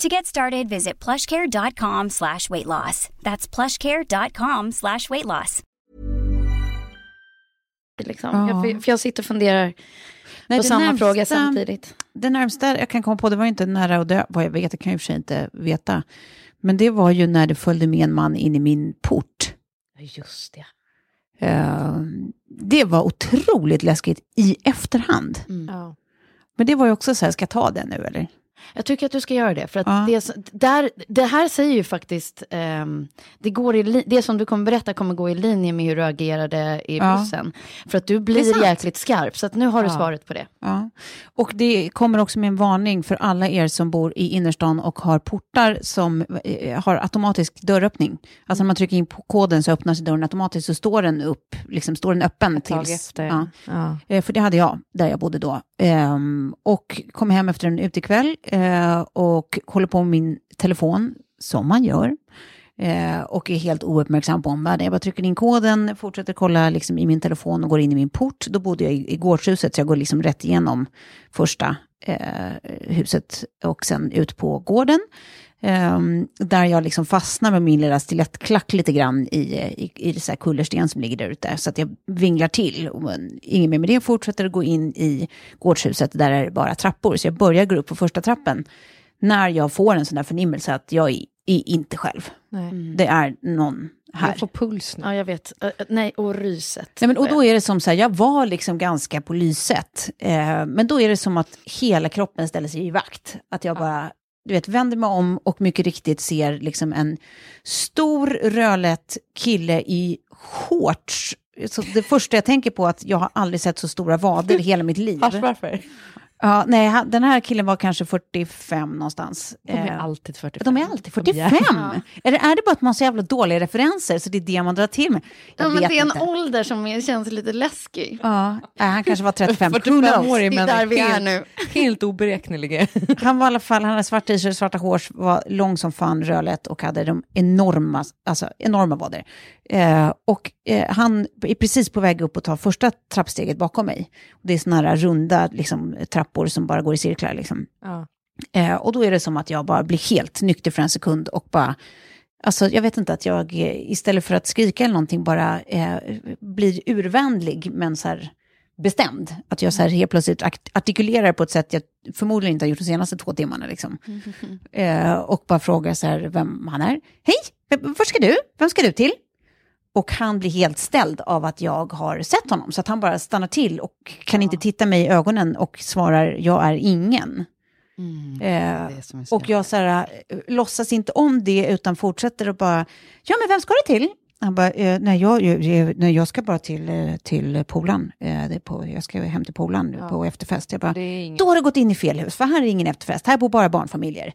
To get started, visit plushcare.com slash weight loss. That's plushcare.com slash weight loss. Liksom. Ja. Jag, för jag sitter och funderar Nej, på det samma närmsta- fråga samtidigt. Det närmsta jag kan komma på, det var inte nära att dö, vad jag vet, det kan jag i och för sig inte veta. Men det var ju när det följde med en man in i min port. Just det. Eh, det var otroligt läskigt i efterhand. Ja. Men det var ju också så här, ska jag ta den nu eller? Jag tycker att du ska göra det. För att Ja. det, där, det här säger ju faktiskt, ehm, det, går i, det som du kommer berätta kommer gå i linje med hur du agerade i Ja. bussen. För att du blir jäkligt skarp, så att nu har du Ja. svaret på det. Ja. Och det kommer också med en varning för alla er som bor i innerstan och har portar som eh, har automatisk dörröppning. Alltså när man trycker in på koden så öppnar sig dörren automatiskt så står den upp, liksom står den öppen Ett tills... efter. Ja. Ja. Eh, För det hade jag, där jag bodde då. Ehm, och kom hem efter en utekväll eh, och håller på med min telefon, som man gör. Eh, och är helt ouppmärksam på omvärlden. Jag bara trycker in koden, fortsätter kolla liksom, i min telefon och går in i min port. Då bodde jag i, i gårdshuset, så jag går liksom rätt igenom första eh, huset och sen ut på gården. Ehm, där jag liksom fastnar med min lilla stilettklack lite grann i, i, i så här kullersten som ligger där ute. Så att jag vinglar till. Och men ingen mer med det fortsätter att gå in i gårdshuset. Där är det bara trappor. Så jag börjar gå upp på första trappen. När jag får en sån där förnimmelse att jag är, är inte själv. Nej. Det är någon här. Jag får puls nu. Ja, jag vet. Ö, nej, och ryset. Nej, men, och då är det som så här, jag var liksom ganska på lyset. Eh, men då är det som att hela kroppen ställer sig i vakt. Att jag bara, du vet, vänder mig om och mycket riktigt ser liksom en stor rödlätt kille i shorts. Så det första jag tänker på är att jag har aldrig sett så stora vader i hela mitt liv. varför? Ja, nej, den här killen var kanske 45 någonstans. De är Eh, alltid 45. de är alltid De är 45. Är, det, är det bara att man har så jävla dåliga referenser så det är det man drar till med? Jag Ja, men det är en inte. ålder som känns lite läskig. Ja, han kanske var 35. [laughs] Who 45 knows? år är där vi är helt, nu. helt oberäkneliga. [laughs] Han var i alla fall, han hade svart t-shirt, svarta hår, var lång som fan, rödlätt och hade de enorma, alltså enorma vader. Eh, och eh, han är precis på väg upp och tar första trappsteget bakom mig. Det är sådana här runda liksom, trappor som bara går i cirklar. Liksom. Ja. Eh, och då är det som att jag bara blir helt nykter för en sekund och bara, alltså jag vet inte att jag eh, istället för att skrika eller någonting bara eh, blir urvänlig men så här bestämd. Att jag så här helt plötsligt art- artikulerar på ett sätt jag förmodligen inte har gjort de senaste två timmarna. Liksom. Eh, och bara frågar så här vem han är. Hej, v- vart ska du? Vem ska du till? Och han blir helt ställd av att jag har sett honom. Så att han bara stannar till och kan inte titta mig i ögonen och svarar jag är ingen. Mm. Eh, är och jag så här, eh, låtsas inte om det utan fortsätter och bara, ja men vem ska du till? Han bara, eh, nej, jag, jag, nej jag ska bara till, till Polan. Eh, det är på, jag ska hem till Polan Ja. på efterfest. Jag bara, ingen... då har du gått in i fel hus, för här är ingen efterfest, här bor bara barnfamiljer.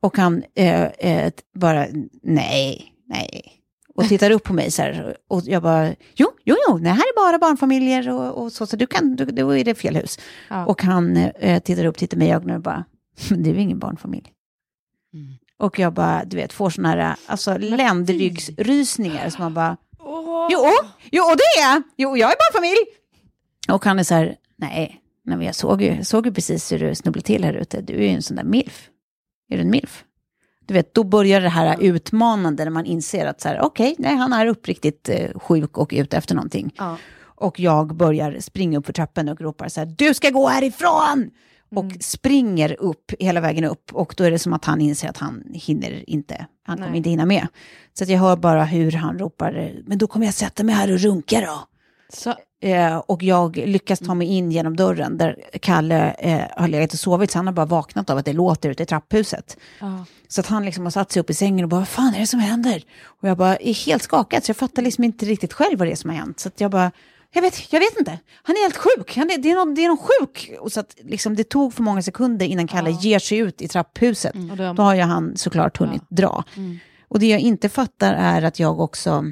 Och han eh, bara, nej, nej. Och tittar upp på mig så här, och jag bara, jo, jo, jo, nej, här är bara barnfamiljer och, och så, så du kan, du, då är det fel hus. Ja. Och han eh, tittar upp, tittar mig i ögonen och bara, [laughs] men du är ingen barnfamilj. Mm. Och jag bara, du vet, får sådana här alltså, ländryggsrysningar som man bara, Åh. jo, jo, det är jag, jo, jag är barnfamilj. Och han är så här, nej, nej men jag såg ju, såg ju precis hur du snubblade till här ute, du är ju en sån där milf. Är du en milf? Du vet, då börjar det här utmanande när man inser att så här, okej, nej, han är uppriktigt eh, sjuk och ute efter någonting. Ja. Och jag börjar springa upp för trappen och ropar så här, du ska gå härifrån! Och springer upp hela vägen upp. Och då är det som att han inser att han hinner inte, han kommer Nej. inte hinna med. Så jag hör bara hur han ropar, men då kommer jag sätta mig här och runka då. Så, Eh, och jag lyckas ta mig in genom dörren där Kalle eh, har legat och sovit. Så han har bara vaknat av att det låter ute i trapphuset. ja. Så att han liksom har satt sig upp i sängen och bara, vad fan är det som händer? Och jag bara är helt skakad, så jag fattar liksom inte riktigt själv vad det är som har hänt. Så att jag bara, jag vet, jag vet inte. Han är helt sjuk, han är, det, är någon, det är någon sjuk. Och så att liksom, det tog för många sekunder innan Kalle ger sig ut i trapphuset. Och då, har ju han såklart hunnit dra. Och det jag inte fattar är att jag också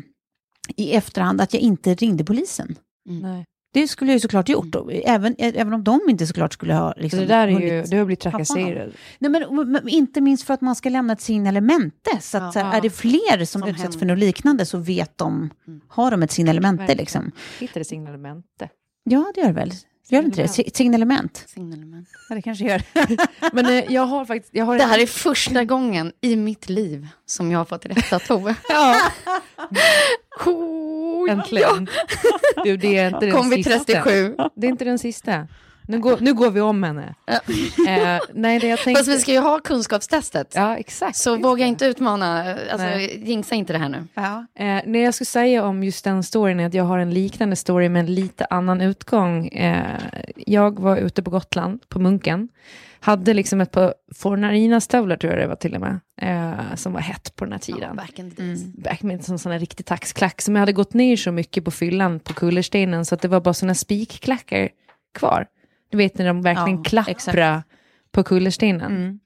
i efterhand, att jag inte ringde polisen. nej. Det skulle jag ju såklart gjort, och även, även om de inte såklart skulle ha Så liksom, det där är ju, du har blivit trakasserad. Nej, men, men inte minst för att man ska lämna ett signalement. Så, att, Ja. så här, är det fler som, Som utsätts händer. för något liknande så vet de, har de ett signalement. Verkligen. Liksom. Hittar det signalemente. Ja, det gör det väl. Gör det inte det? Si- Signalement? Signalement. Ja, det kanske gör. [laughs] Men eh, jag har faktiskt... Jag har Det här är första gången i mitt liv som jag har fått rätta Tove. Ja, [laughs] Äntligen. Du, det är inte den Kom vid sista. 37. Det är inte den sista. Nu går, nu går vi om henne. Eh, nej, det jag tänkte... Fast vi ska ju ha kunskapstestet. Ja, exakt. Så våga inte utmana, alltså jinxa inte det här nu. Ja. Eh, det jag skulle säga om just den storyn är att jag har en liknande story med en lite annan utgång. Eh, jag var ute på Gotland, på Munken. Hade liksom ett par Fornarina-stövlar tror jag det var till och med. Eh, som var hett på den här tiden. Back in the days. back med som sån här riktig taxklack som jag hade gått ner så mycket på fyllan på kullerstenen så att det var bara såna spikklackar kvar. Du vet när de verkligen Ja, klapprar på kullerstenen.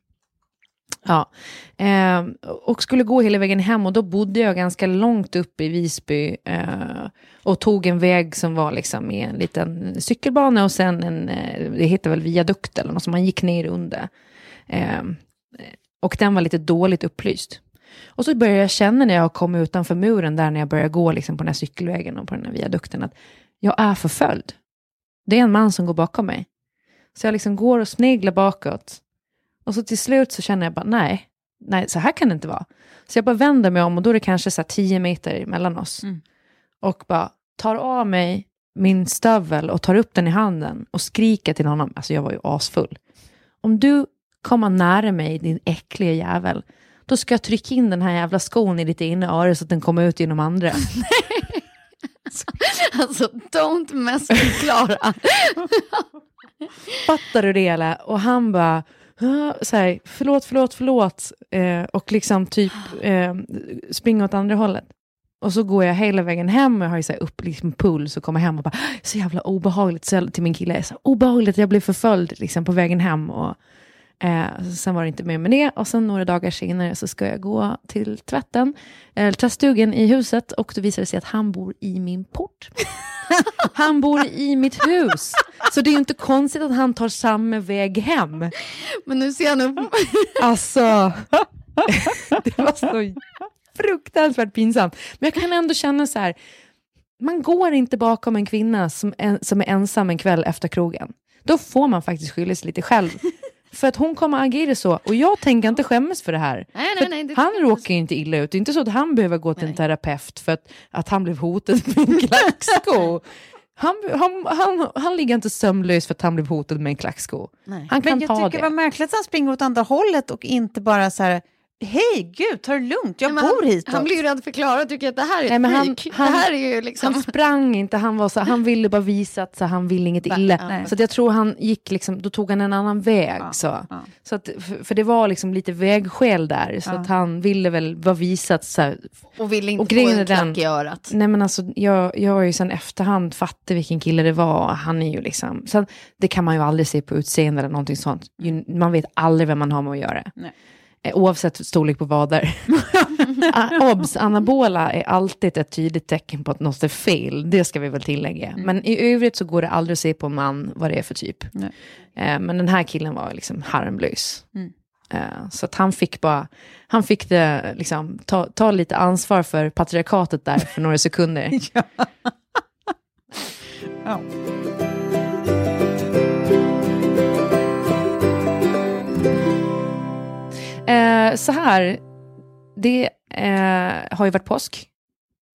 Ja, ehm, och skulle gå hela vägen hem och då bodde jag ganska långt upp i Visby eh, och tog en väg som var liksom i en liten cykelbana och sen en, eh, det heter väl viadukt eller något som man gick ner under. Ehm, och den var lite dåligt upplyst. Och så började jag känna när jag kom utanför muren där när jag började gå liksom på den här cykelvägen och på den här viadukten att jag är förföljd. Det är en man som går bakom mig. Så jag liksom går och sneglar bakåt. Och så till slut så känner jag bara nej, nej så här kan det inte vara. Så jag bara vänder mig om och då är det kanske så tio meter mellan oss. Och bara tar av mig min stövel och tar upp den i handen och skriker till honom, alltså jag var ju asfull. Om du kommer nära mig din äckliga jävel, då ska jag trycka in den här jävla skon i ditt öra så att den kommer ut genom andra. [laughs] Alltså, don't mess with Klara. [laughs] Fattar du det eller? Och han bara, så här, förlåt, förlåt, förlåt. Eh, och liksom typ eh, springa åt andra hållet. Och så går jag hela vägen hem och jag har ju så här upp liksom puls och kommer hem och bara, ah, så jävla obehagligt. Så jag, till min kille, så obehagligt jag blev förföljd liksom, på vägen hem. Och, eh, sen var det inte mer med det. Och sen några dagar senare så ska jag gå till tvätten, eller tvättstugan i huset och då visar det sig att han bor i min port. [laughs] Han bor i mitt hus. Så det är ju inte konstigt att han tar samma väg hem. Men nu ser jag nu... [laughs] Alltså, [laughs] det var så fruktansvärt pinsamt. Men jag kan ändå känna så här, man går inte bakom en kvinna som, en, som är ensam en kväll efter krogen. Då får man faktiskt skylla sig lite själv. För att hon kommer agera så, och jag tänker inte skämmas för det här. Nej, nej, nej, det han råkar ju inte illa ut, det är inte så att han behöver gå till en terapeut för att, att han blev hotad med en klacksko. [laughs] Han, han, han, han ligger inte sömnlös för att han blev hotad med en klacksko. Han kan Men jag ta tycker det. det var märkligt att han springer åt andra hållet och inte bara så här, hej gud, ta det lugnt, jag Men bor han, hitåt. han blir ju rädd för Klara och tycker att det här är ett Nej, men han- han- det här är ju liksom... Han sprang inte, han, var så, han ville bara visa att så, han ville inget illa. nej. Så jag tror han gick, liksom, då tog han en annan väg. så. Så att, för, för det var liksom lite vägskäl där, så att han ville väl bara visa att så och vill inte och få en klack den- i örat. Nej men alltså, jag, jag har ju sen efterhand fattat vilken kille det var. Han är ju liksom, sen, det kan man ju aldrig se på utseende eller någonting sånt. Man vet aldrig vem man har med att göra. Nej. Eh, Oavsett storlek på vader. [laughs] Ah, Obs, anabola är alltid ett tydligt tecken på att något är fel. Det ska vi väl tillägga. Men i övrigt så går det aldrig att se på en man vad det är för typ. Eh, men den här killen var liksom harmlös. Eh, Så att han fick bara, han fick det, liksom, ta, ta lite ansvar för patriarkatet där för några sekunder. [laughs] Ja. Eh, så här, det eh, har ju varit påsk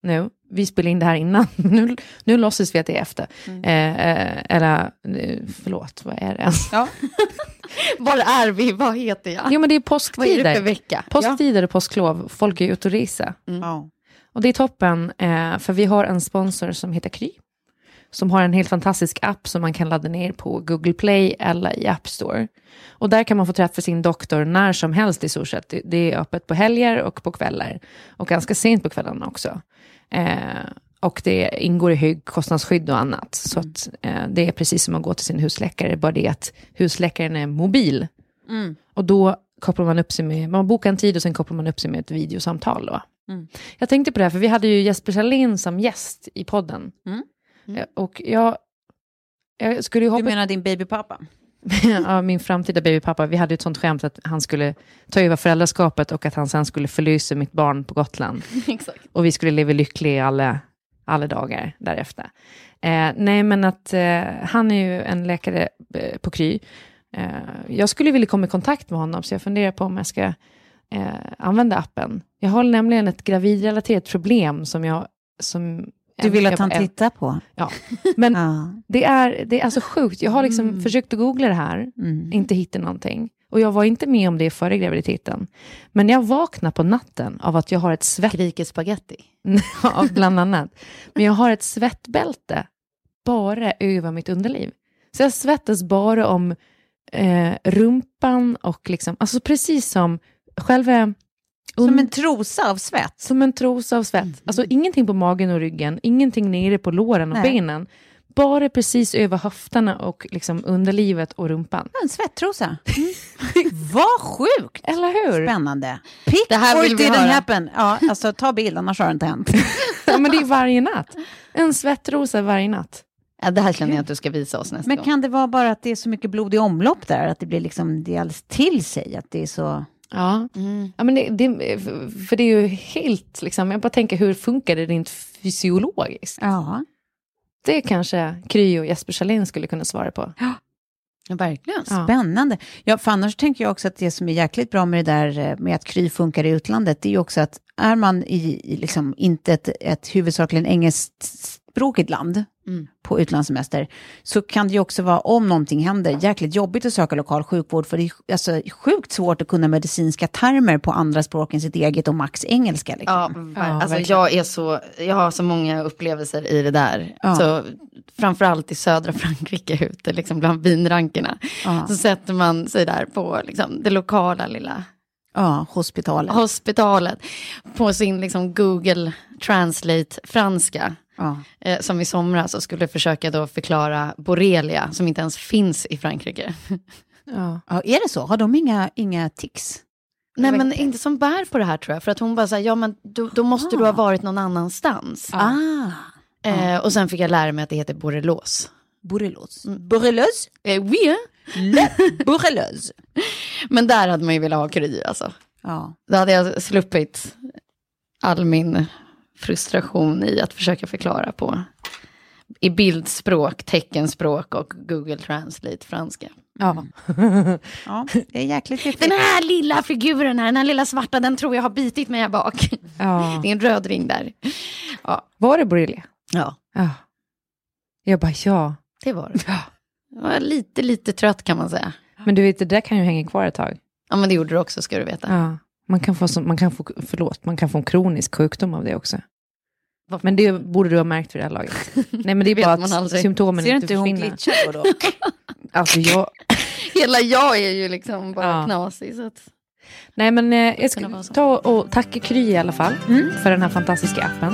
nu. Vi spelar in det här innan. [laughs] nu, nu låtsas vi att det är efter. Eh, eh, eller, eh, förlåt, vad är det ens? Ja. [laughs] Var är vi? Vad heter jag? Jo men det är Vad är det för påsktider. vecka? Påsktider och påsklov. Folk är ute och resa. Ja. Och det är toppen, eh, för vi har en sponsor som heter Kry. Som har en helt fantastisk app som man kan ladda ner på Google Play eller i App Store. Och där kan man få träffa sin doktor när som helst i stort sett. Det- är öppet på helger och på kvällar. Och ganska sent på kvällarna också. Eh, och det ingår i högkostnadsskydd och annat. Så att, eh, det är precis som att gå till sin husläkare, bara det att husläkaren är mobil. Och då kopplar man upp sig med, man bokar en tid och sen kopplar man upp sig med ett videosamtal. Då. Jag tänkte på det här, för vi hade ju Jesper Salin som gäst i podden. Eh, Och jag, jag skulle ju Du hoppa... menar din babypappa? [laughs] ja, min framtida babypappa, vi hade ett sånt skämt att han skulle ta över föräldraskapet och att han sen skulle förlysa mitt barn på Gotland. [laughs] Exakt. Och vi skulle leva lyckliga alla, alla dagar därefter. Eh, nej, men att eh, han är ju en läkare eh, på Kry. Eh, jag skulle vilja komma i kontakt med honom, så jag funderar på om jag ska eh, använda appen. Jag har nämligen ett gravidrelaterat problem som jag, som Du vill att han tittar på? Ja. Men [laughs] det, är, det är alltså sjukt. Jag har liksom försökt att googla det här, Mm. inte hittat någonting. Och jag var inte med om det före graviditeten. Men jag vaknar på natten av att jag har ett svett... Skriker spaghetti. [laughs] Ja, bland annat. Men jag har ett svettbälte bara över mitt underliv. Så jag svettas bara om eh, rumpan och liksom, alltså precis som själva... Som en trosa av svett? Som en trosa av svett. Alltså ingenting på magen och ryggen, ingenting nere på låren och Nej. benen. Bara precis över höfterna och liksom underlivet och rumpan. En svettrosa. Mm. [laughs] Vad sjukt! Eller hur? Spännande. Pick Det här or vill vi didn't höra. happen. Ja, alltså ta bild, annars har det inte hänt. [laughs] Ja, men det är varje natt. En svettrosa varje natt. Ja, det här känner jag att du ska visa oss nästa Men gång. kan det vara bara att det är så mycket blod i omlopp där? Att det blir liksom, det är alldeles till sig? Att det är så... Ja, Mm. ja men det, det, för det är ju helt, liksom, jag bara tänker hur funkar det rent fysiologiskt? Ja. Det kanske Kry och Jesper Salin skulle kunna svara på. Ja, verkligen. Ja. Spännande. Ja, för annars tänker jag också att det som är jäkligt bra med det där eh, med att Kry funkar i utlandet, det är ju också att är man i, i liksom inte ett, ett huvudsakligen engelskspråkigt land Mm. på utlandssemester, så kan det ju också vara, om någonting händer, jäkligt jobbigt att söka lokal sjukvård, för det är alltså, sjukt svårt att kunna medicinska termer på andra språk än sitt eget och max engelska. Liksom. Ja, alltså verkligen. jag, är så, jag har så många upplevelser i det där. Ja. Så, framförallt i södra [laughs] Frankrike, ute liksom bland vinrankerna. Ja. Så sätter man sig där på liksom, det lokala lilla ja, hospitalet. hospitalet. På sin liksom, Google Translate franska. Ja. Eh, som i somras och skulle försöka då förklara borrelia, som inte ens finns i Frankrike. Ja. Ja, är det så? Har de inga, inga tics? Nej men inte. inte som bär på det här tror jag, för att hon bara säger ja men då, då måste du ha varit någon annanstans. Ah, Eh, och sen fick jag lära mig att det heter borrelos. borrelos. Borrelos? Eh, oui. Le borrelos. Men där hade man ju velat ha kry alltså. Ja. Då hade jag sluppit all min frustration i att försöka förklara på i bildspråk, teckenspråk och Google Translate franska. Ja. [laughs] ja, det är jäkligt Den fiffigt. här lilla figuren här, den här lilla svarta, den tror jag har bitit mig här bak. ja. Det är en röd ring där. Ja, Var det borrelia? ja Ja. Jag bara ja. det var det. Jag var lite, lite trött kan man säga. Men du vet, det där kan ju hänga kvar ett tag. Ja, men det gjorde du också ska du veta. Ja. Man kan få, som- man kan få, förlåt, man kan få en kronisk sjukdom av det också. Vad- Men det borde du ha märkt vid det här laget. [laughs] Nej men det är bara man att aldrig. symptomen Ser du inte inte hur hon försvinner. glitchar då? [laughs] Alltså jag, [laughs] Hela jag är ju liksom bara Ja. knasig. Så att... nej men eh, jag ska ta och tacka Kry i alla fall för den här fantastiska appen.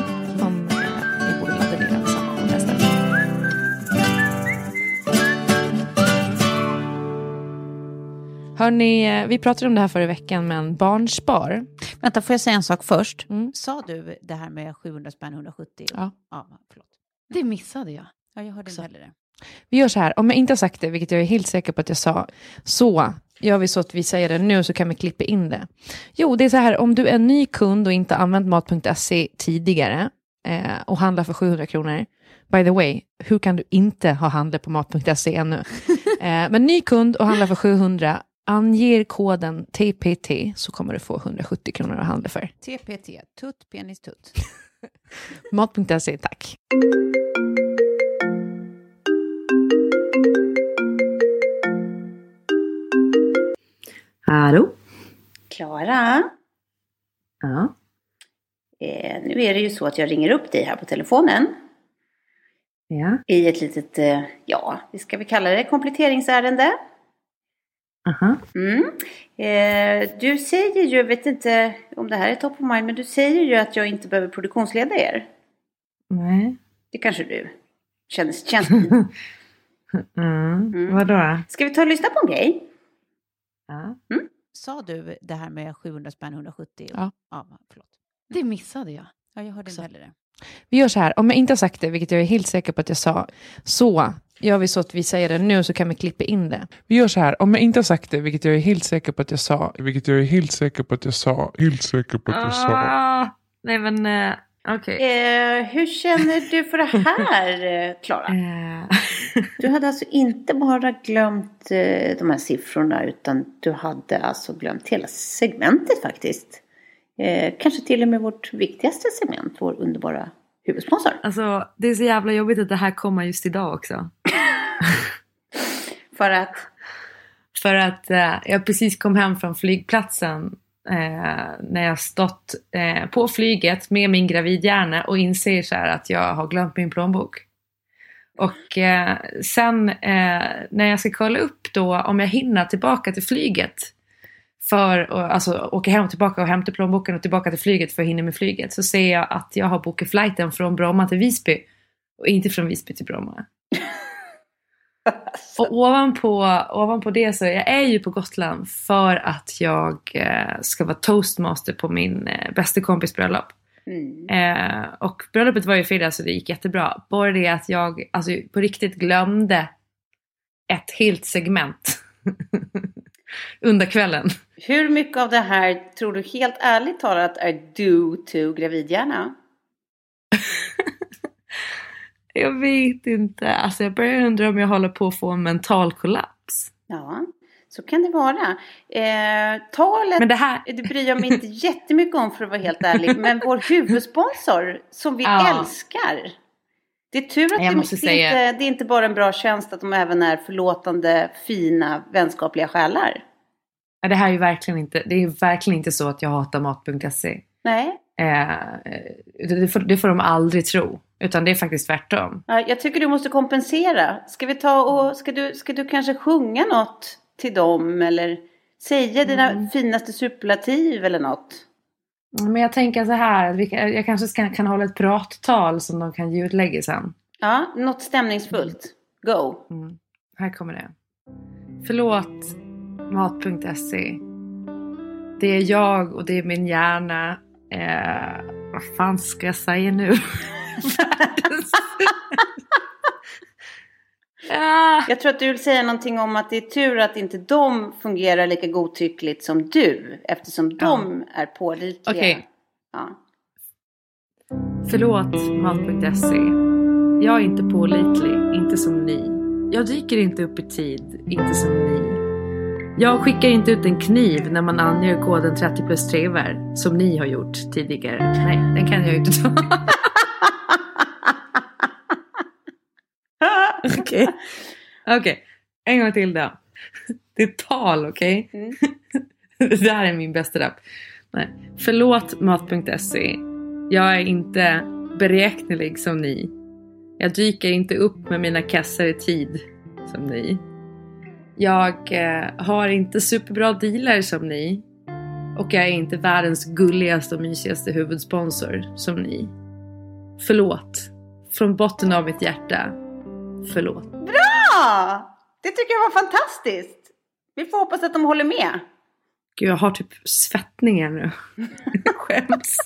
Hörni, vi pratade om det här förra veckan men barnspar. Vänta, får jag säga en sak först? Mm. Sa du det här med 700 spänn 170? Ja. ja förlåt. Det missade jag. Ja, jag hörde inte heller det. Vi gör så här, om jag inte har sagt det, vilket jag är helt säker på att jag sa, så gör vi så att vi säger det nu så kan vi klippa in det. Jo, det är så här, om du är ny kund och inte använt mat.se tidigare eh, och handlar för 700 kronor, by the way, hur kan du inte ha handlat på mat.se ännu? [laughs] eh, men ny kund och handlar för 700, anger koden TPT så kommer du få 170 kronor att handla för. TPT, tutt, penis, tutt. [laughs] Mat.se, tack. Hallå? Klara, Ja. eh, nu är det ju så att jag ringer upp dig här på telefonen Ja. i ett litet, eh, ja, vi ska vi kalla det kompletteringsärende. Aha. Mm. Eh, du säger ju, jag vet inte om det här är top of mind, men du säger ju att jag inte behöver produktionsleda er. Nej. Det kanske du känns, känns [laughs] Mm. Mm. Vadå? Ska vi ta och lyssna på en grej? Ja. Sa du det här med 700 spänn 170? Ja. ja förlåt. Det missade jag. Ja, jag hörde inte heller det. Vi gör så här, om jag inte har sagt det, vilket jag är helt säker på att jag sa, så gör vi så att vi säger det nu så kan vi klippa in det. Vi gör så här, om jag inte har sagt det, vilket jag är helt säker på att jag sa, vilket jag är helt säker på att jag sa, helt säker på att jag sa. Ah, nej men eh, okej. Eh, hur känner du för det här, [laughs] Klara? Eh, Du hade alltså inte bara glömt de här siffrorna utan du hade alltså glömt hela segmentet faktiskt. Kanske till och med vårt viktigaste segment, vår underbara huvudsponsor. Alltså, det är så jävla jobbigt att det här kommer just idag också. [laughs] För att, För att eh, jag precis kom hem från flygplatsen eh, när jag stått eh, på flyget med min gravidhjärna och inser så att jag har glömt min plånbok. Och eh, sen eh, när jag ska kolla upp då om jag hinner tillbaka till flyget för att alltså, åka hem och tillbaka och hämta plånboken och tillbaka till flyget för att hinna med flyget så ser jag att jag har bokat flighten från Bromma till Visby och inte från Visby till Bromma. [laughs] Och ovanpå, ovanpå det så jag är ju på Gotland för att jag eh, ska vara toastmaster på min eh, bästa kompis bröllop. mm. Eh, och bröllopet var ju i fredags så det gick jättebra. Bara det att jag alltså, på riktigt glömde ett helt segment [laughs] under kvällen. Hur mycket av det här tror du helt ärligt talat är due to gravidhjärna? [laughs] Jag vet inte. Alltså jag börjar undra om jag håller på att få en mental kollaps. Ja, så kan det vara. Eh, talet Men det här... det bryr jag mig inte [laughs] jättemycket om för att vara helt ärlig. Men vår huvudsponsor som vi Ja. älskar. Det är tur att det, måste det, säga- inte, det är inte bara en bra tjänst att de även är förlåtande, fina, vänskapliga själar. Det här är ju verkligen inte, det är verkligen inte så att jag hatar mat.se. Nej, Eh, det, får, det får de aldrig tro. Utan det är faktiskt tvärtom. Ja, jag tycker du måste kompensera. Ska vi ta och, ska du, ska du kanske sjunga något till dem eller säga dina Mm. finaste superlativ eller något? Men jag tänker så här, jag kanske ska, kan hålla ett prattal som de kan ljudlägga sen. Ja, något stämningsfullt. Go! Mm. Här kommer det. Förlåt mat.se. Det är jag och det är min hjärna. Eh, vad fan ska jag säga nu? [laughs] Ah. Jag tror att du vill säga någonting om att det är tur att inte de fungerar lika godtyckligt som du. Eftersom de är pålitliga. Okej. Ja. Förlåt mat.se. Jag är inte pålitlig, inte som ni. Jag dyker inte upp i tid, inte som ni. Jag skickar inte ut en kniv när man anger koden 30 plus 3 var som ni har gjort tidigare. Nej, den kan jag inte ta. [laughs] Okej. Okej, en gång till då. Det är tal, okej? Mm. [laughs] Det här är min bästa rap. Nej. Förlåt mat.se. Jag är inte beräknelig som ni. Jag dyker inte upp med mina kassar i tid som ni. Jag eh, har inte superbra dealer som ni. Och jag är inte världens gulligaste och mysigaste huvudsponsor som ni. Förlåt. Från botten av mitt hjärta. Förlåt. Bra! Det tycker jag var fantastiskt. Vi får hoppas att de håller med. Gud, jag har typ svettningar nu. [laughs] Skäms.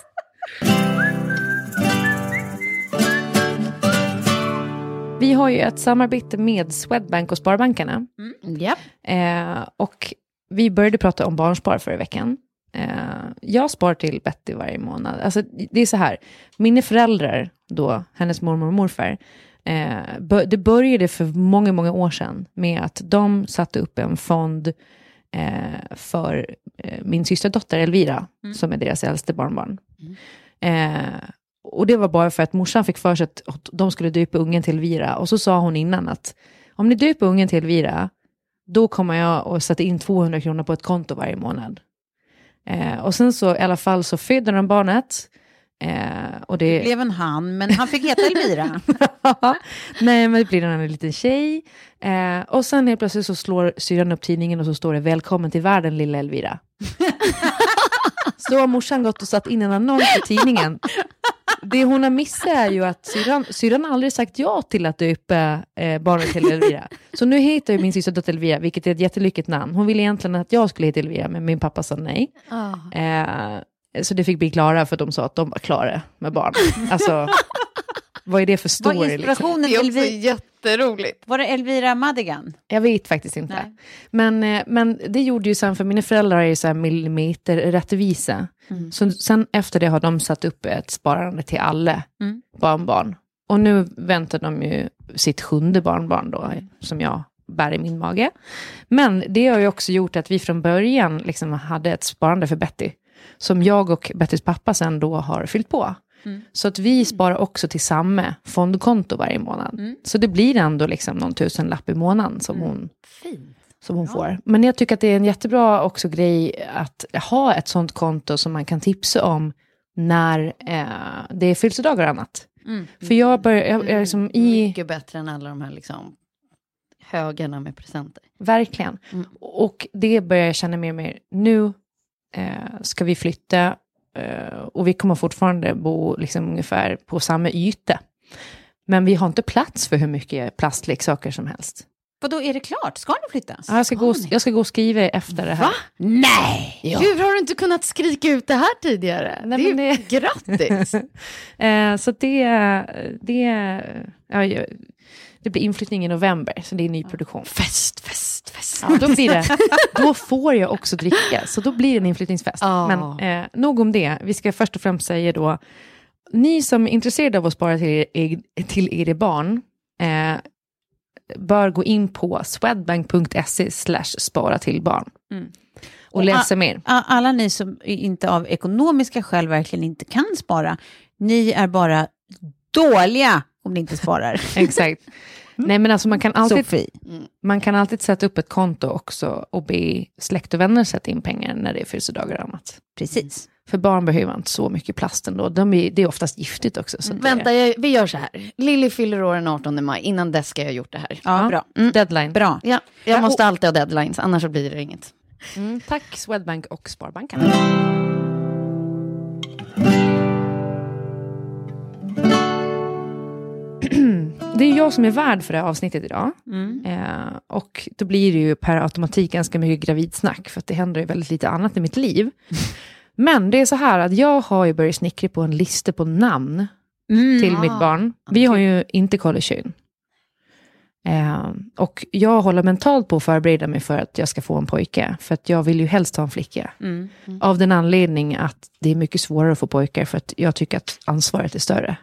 Vi har ju ett samarbete med Swedbank och Sparbankerna. Japp. Eh, och vi började prata om barnspar förra veckan. Eh, jag spar till Betty varje månad. Alltså, det är så här, mina föräldrar, då, hennes mormor och morfar, eh, det började för många, många år sedan med att de satte upp en fond eh, för eh, min systerdotter Elvira, som är deras äldste barnbarn. Eh, och det var bara för att morsan fick för sig att de skulle döpa ungen till Elvira. Och så sa hon innan att om ni döper ungen till Elvira, då kommer jag att sätta in 200 kronor på ett konto varje månad. Eh, och sen så i alla fall så födde de barnet. Eh, och det... Det blev en han, men han fick heta Elvira. [laughs] Nej, men det blir en liten tjej. Eh, och sen helt plötsligt så slår syrran upp tidningen och så står det Välkommen till världen lilla Elvira. [laughs] så har morsan gått och satt in en annons i tidningen. Det hon har missat är ju att syrran, syrran har aldrig sagt ja till att döpa eh, barnet till Elvira. Så nu heter ju min systerdotter Elvira, vilket är ett jättelyckligt namn. Hon ville egentligen att jag skulle heta Elvira, men min pappa sa nej. Eh, så det fick bli Klara, för de sa att de var klara med barn. Alltså, vad är det för story? Liksom? inspirationen Det är också jätteroligt. Var det Elvira Madigan? Jag vet faktiskt inte. Nej. Men, eh, men det gjorde ju sen, för mina föräldrar är ju så här millimeter rättvisa. Så sen efter det har de satt upp ett sparande till alla Mm. barnbarn. Och nu väntar de ju sitt sjunde barnbarn då, som jag bär i min mage. Men det har ju också gjort att vi från början liksom hade ett sparande för Betty. Som jag och Bettys pappa sen då har fyllt på. Så att vi sparar också till samma fondkonto varje månad. Så det blir ändå liksom någon tusenlapp i månaden som hon, som hon får. Men jag tycker att det är en jättebra också grej att ha ett sånt konto som man kan tipsa om när eh, det är födelsedagar och annat. För jag börjar, jag, jag liksom i... Mycket bättre än alla de här liksom högarna med presenter. Verkligen. Och det börjar jag känna mer och mer. Nu eh, ska vi flytta och vi kommer fortfarande bo liksom ungefär på samma yta. Men vi har inte plats för hur mycket plastleksaker som helst. Vad då är det klart? Ska ni flytta? Ja, jag, ska gå, jag ska gå och skriva efter det här. Nej! Hur har du inte kunnat skrika ut det här tidigare? Nej, det är men ju grattis! [laughs] Eh, så det, det, ja, det blir inflyttning i november, så det är nyproduktion. fest, fest, fest. Ja, då, blir det, då får jag också dricka, så då blir det en inflyttningsfest. Ja. Men eh, nog om det. Vi ska först och främst säga då, ni som är intresserade av att spara till, er, till era barn, eh, bör gå in på swedbank.se slash spara till barn. Och, Och läsa mer. Alla ni som inte av ekonomiska skäl verkligen inte kan spara, ni är bara dåliga om ni inte sparar. Exakt. Nej men alltså man kan alltid Sofie. Man kan alltid sätta upp ett konto också och be släkt och vänner sätta in pengar när det är födelsedagar och annat. Precis. För barn behöver inte så mycket plast ändå. De är, det är oftast giftigt också. Så det- Vänta, jag, vi gör så här. Lilly fyller år den 18 maj. Innan dess ska jag ha gjort det här. Ja, bra. Deadline. Bra. Ja, jag måste alltid ha deadlines, annars så blir det inget. Mm, tack Swedbank och Sparbanken. Det är jag som är värd för det här avsnittet idag. Eh, och då blir det ju per automatik ganska mycket gravidsnack, för att det händer ju väldigt lite annat i mitt liv. Men det är så här att jag har ju börjat snickra på en lista på namn till mitt barn. Vi har ju inte koll i kön. Eh, och jag håller mentalt på att förbereda mig för att jag ska få en pojke. För att jag vill ju helst ha en flicka. Av den anledning att det är mycket svårare att få pojkar. För att jag tycker att ansvaret är större.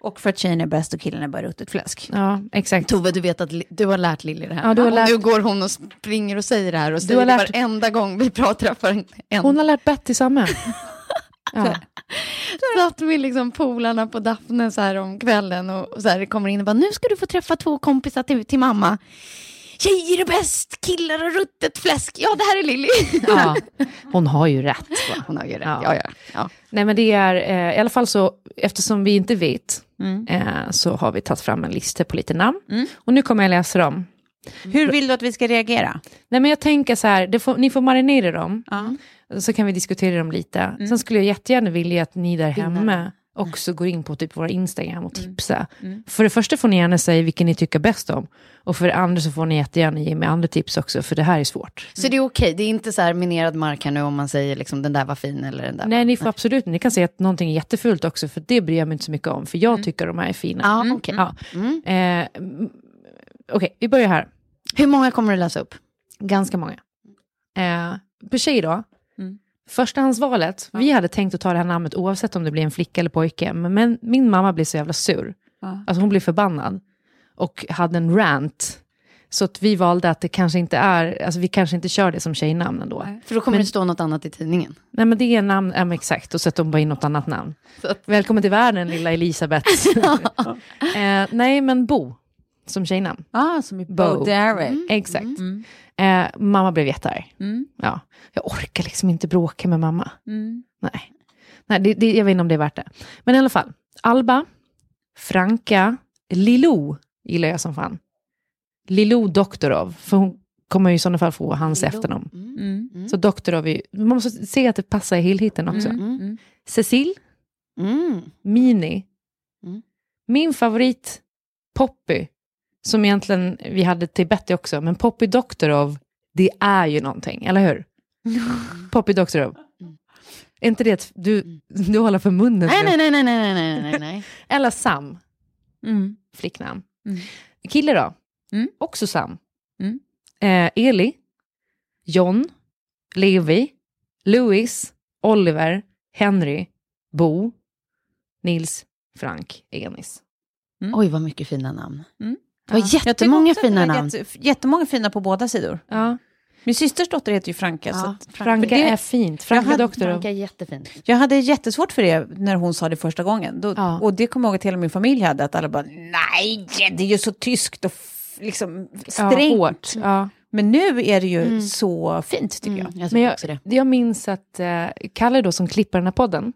Och för att tjejen är bäst och killen är bara ruttet fläsk. Ja, exakt. Tove, du vet att du har lärt Lilly det här. Ja, du har Och lärt- nu går hon och springer och säger det här och säger har det lärt- varenda gång vi pratar en. en. Hon har lärt Betty samma. [laughs] Ja. Satt med liksom polarna på Daphne så här om kvällen och, och så här kommer in och bara, nu ska du få träffa två kompisar till, till mamma. Tjejer är bäst, killar är ruttet fläsk. Ja, det här är Lilly. ja. [laughs] Hon har ju rätt. Va? Hon har ju rätt. Ja. Ja. Ja, ja. Nej men det är, eh, i alla fall så, eftersom vi inte vet, eh, så har vi tagit fram en lista på lite namn. Och nu kommer jag läsa dem. Hur vill du att vi ska reagera? Nej men jag tänker så här, det får, ni får marinera dem. Så kan vi diskutera dem lite. Sen skulle jag jättegärna vilja att ni där hemma också går in på typ våra Instagram och tipsa. För det första får ni gärna säga vilken ni tycker bäst om. Och för det andra så får ni jättegärna ge mig andra tips också, för det här är svårt. Så det är okej, det är inte så här minerad mark här nu om man säger liksom den där var fin eller den där Nej, ni får absolut, ni kan säga att någonting är jättefult också, för det bryr jag mig inte så mycket om, för jag tycker de här är fina. Ja, okej. Ja. Eh, mm, Okej, vi börjar här. Hur många kommer du läsa upp? Ganska många. Eh, på tjej då. Förstahandsvalet, vi hade tänkt att ta det här namnet oavsett om det blir en flicka eller pojke, men, min mamma blev så jävla sur. Alltså hon blev förbannad. Och hade en rant. Så att vi valde att det kanske inte är, alltså vi kanske inte kör det som tjejnamn ändå. För då kommer Men- det stå något annat i tidningen. Nej men det är namn, ja, men exakt, och att de bara in något annat namn. Välkommen till världen lilla Elisabeth. [laughs] [laughs] eh, nej men Bo, som tjejnamn. Ah, som i Bo, Bo. Derek. Exakt. Eh, mamma blev jättearg. Mm. Ja, jag orkar liksom inte bråka med mamma. Mm. Nej, Nej det, det, jag vet inte om det är värt det. Men i alla fall, Alba, Franka, Lilo gillar jag som fan. Lilo Doktorov, för hon kommer ju i sådana fall få hans efternamn. Mm. Så Doktorov, är, man måste se att det passar i helheten också. Mm. Cecil, Mm. Mini. Mm. Min favorit, Poppy, som egentligen vi hade till Betty också, men Poppy Doktorov, det är ju någonting, eller hur? [laughs] Poppy Doktorov. Är inte det att du, du håller för munnen? Nej, nej, nej, nej, nej, nej, nej, nej. [laughs] Eller Sam, Mm. flicknamn. Mm. Kille då? Mm. Också Sam. Mm. Eh, Eli, John, Levi, Louis, Oliver, Henry, Bo, Nils, Frank, Enis. Oj, vad mycket fina namn. Mm. Det var jättemånga fina namn. Jätte, jättemånga fina på båda sidor. Ja. Min systers dotter heter ju Franka. så Ja, att, Franka det- är fint. Franka hade- doktor. Franka är jättefint. Jag hade jättesvårt för det när hon sa det första gången. Då, Ja. Och det kommer jag ihåg att hela min familj hade. Att alla bara, nej, det är ju så tyskt och liksom Ja, strängt. hårt. Ja. Men nu är det ju så fint tycker jag. Mm, jag Men jag, också det. jag minns att eh, Kalle då som klipper den här podden,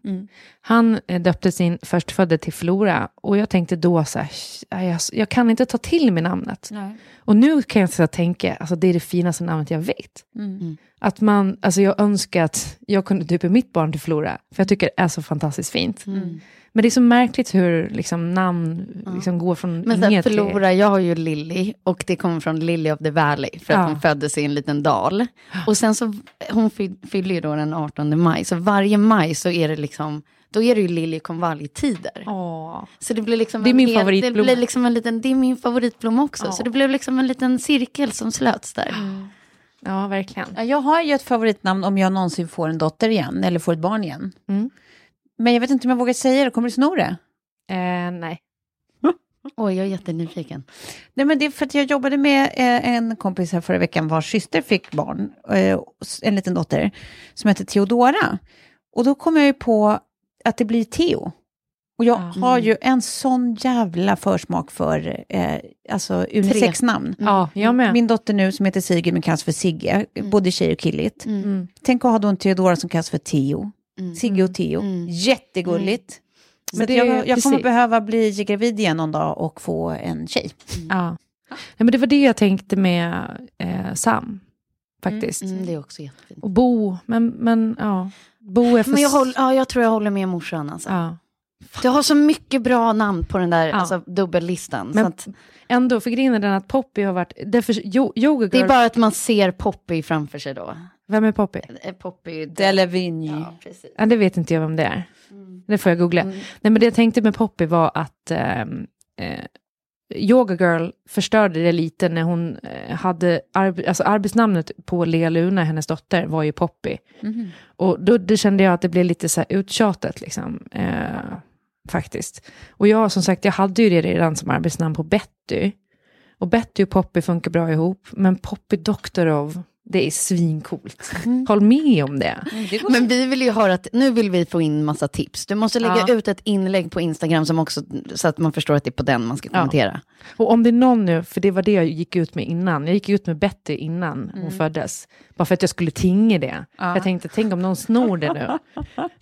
han eh, döpte sin förstfödde till Flora och jag tänkte då så här, "Aj, jag, jag kan inte ta till mig namnet. Och nu kan jag så tänka, alltså det är det finaste namnet jag vet. Mm. Att man, alltså jag önskar att jag kunde döpa mitt barn till Flora, för jag tycker det är så fantastiskt fint. Men det är så märkligt hur liksom, namn liksom, går från Men sen inget till- förlora, jag har ju Lily och det kommer från Lily of the Valley för att Ja. hon föddes i en liten dal. Och sen så, hon fy- fyller ju då den 18 maj, så varje maj så är det liksom, då är det ju liljekonvaljtider. Åh. Så det blir liksom Det är min hel- favoritblomma. Det blir liksom en liten, det är min favoritblomma också. Ja. Så det blev liksom en liten cirkel som slöts där. Ja, verkligen. Ja, Jag har ju ett favoritnamn om jag någonsin får en dotter igen, eller får ett barn igen. Mm. Men jag vet inte om jag vågar säga det, kommer du sno det? Eh, nej. [laughs] Oj, jag är jättenyfiken. Nej, men det är för att jag jobbade med eh, en kompis här förra veckan vars syster fick barn, eh, en liten dotter, som heter Theodora. Och då kom jag ju på att det blir Theo. Och jag har ju en sån jävla försmak för eh, alltså unisex-namn. Ja, jag med. Min dotter nu som heter Sigrid men kallas för Sigge, både tjej och killigt. Mm. Tänk att ha då en Theodora som kallas för Theo. Sigge och Theo. Jättegulligt. Men det jag, jag kommer precis. behöva bli gravid igen någon dag och få en tjej. Ja. Nej, men det var det jag tänkte med eh, Sam, faktiskt. Mm, det är också jättefint. Och Bo, men, men ja. Bo är för... Men jag, håller, ja, jag tror jag håller med morsan alltså. ja. Du har så mycket bra namn på den där Ja. alltså, dubbellistan. så Men att, ändå, för grejen är den att Poppy har varit... Därför, jo, yoga det girl, är bara att man ser Poppy framför sig då. Vem är Poppy? Eh, Poppy... Delavigne. Ja, precis. Ja, det vet inte jag vem det är. Det får jag googla. Nej, men det jag tänkte med Poppy var att ehm, eh, Yoga Girl förstörde det lite när hon eh, hade, arb- alltså arbetsnamnet på Lea Luna, hennes dotter, var ju Poppy. Och då det kände jag att det blev lite så här uttjatat liksom. Eh, faktiskt. Och jag som sagt, jag hade ju det redan som arbetsnamn på Betty. Och Betty och Poppy funkar bra ihop, men Poppy Doktorov, det är svincoolt. Håll med om det. Men vi vill ju höra att, nu vill vi få in massa tips. Du måste lägga Ja. ut ett inlägg på Instagram som också, så att man förstår att det är på den man ska kommentera. Och om det är någon nu, för det var det jag gick ut med innan, jag gick ut med Betty innan Mm. hon föddes, bara för att jag skulle tinga det. Jag tänkte, tänk om någon snor det nu.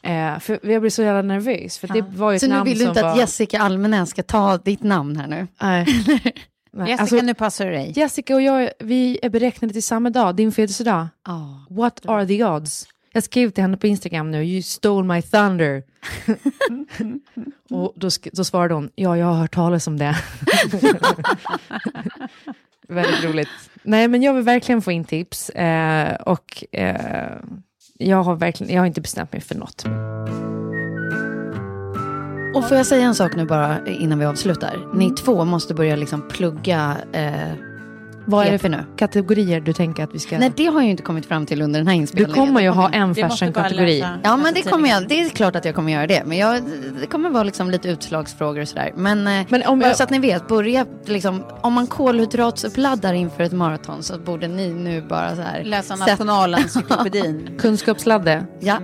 [laughs] eh, för jag blev så jävla nervös, för det var ju ett Så nu vill du inte var... att Jessica Almenäs ska ta ditt namn här nu? Nej. [laughs] Jessica, Alltså, nu passar det dig. Jessica och jag, vi är beräknade till samma dag, din födelsedag. Ja. What are the odds? Jag skrev till henne på Instagram nu, you stole my thunder. [laughs] och då, då svarade hon, ja jag har hört talas om det. [laughs] Väldigt roligt. Nej men jag vill verkligen få in tips. Eh, och eh, jag, har verkligen, jag har inte bestämt mig för något. Och får jag säga en sak nu bara innan vi avslutar? Ni två måste börja liksom plugga eh, Vad är det EP nu. Kategorier du tänker att vi ska... Nej, det har jag ju inte kommit fram till under den här du inspelningen. kommer ju ha en fashion-kategori. Ja, men det kommer jag. Det är klart att jag kommer göra det. Men jag, det kommer vara liksom lite utslagsfrågor och sådär. Men, eh, Men om bara jag- så att ni vet, börja liksom, om man kolhydratsuppladdar inför ett maraton så borde ni nu bara så här. Läsa Nationalencyklopedin. [laughs] Kunskapsladde. Ja,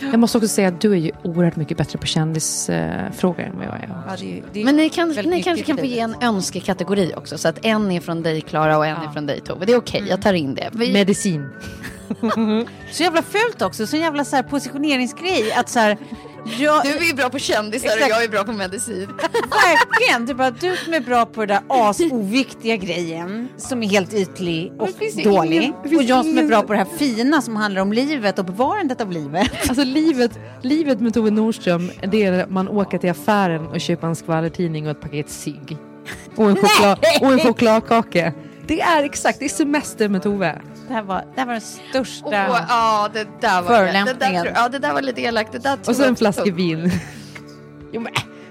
Jag måste också säga att du är ju oerhört mycket bättre på kändisfrågor än vad jag är. Ja, det är- det är men ni, kan, ni kanske kan få ge en önskekategori också. Så att en är från dig Klara och en är från dig Tove. Det är okej, jag tar in det. Vi, Medicin. Så jävla fult också, så jävla så här positioneringsgrej. Att så här, jag, du är bra på kändisar Exakt. och jag är bra på medicin. verkligen, du, bara, du som är bra på den där asoviktiga grejen som är helt ytlig och dålig. ingen- och jag som är bra på det här fina som handlar om livet och bevarandet av livet. Alltså livet, livet med Tove Nordström, det är när man åker till affären och köper en skvallertidning och ett paket cigg. Och en, choklad, och en chokladkaka. Det är exakt, det är semester med Tove. Det här var, det här var den största... Åh, ja, det där var det. det Förolämpningen. Ja, det där var lite elakt. Det där Och så en flaska vin.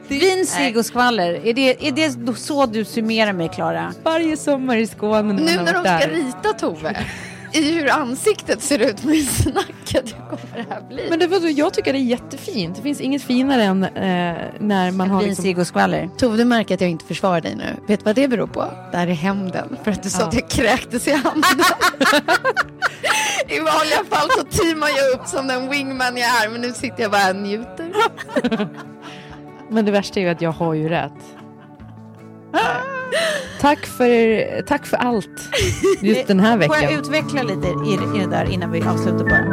Vin, cigg och skvaller. Är det, är det så du summerar mig, Klara? Varje sommar i Skåne Nu när de ska där. rita Tove. I hur ansiktet ser ut med snacket hur kommer det här bli. Men det, var, jag tycker det är jättefint. Det finns inget finare än eh, när man har... Liksom... och skvaller. Tove, du märker att jag inte försvarar dig nu. Vet du vad det beror på? Det här är hämnden. För att du sa Ja. att jag kräktes i handen. [laughs] I vanliga fall så teamar jag upp som den wingman jag är. Men nu sitter jag bara och njuter. [laughs] Men det värsta är ju att jag har ju rätt. Tack för, tack för allt just den här Får jag veckan. utveckla lite i, i det där innan vi avslutar bara?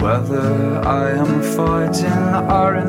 Whether I am fighting or in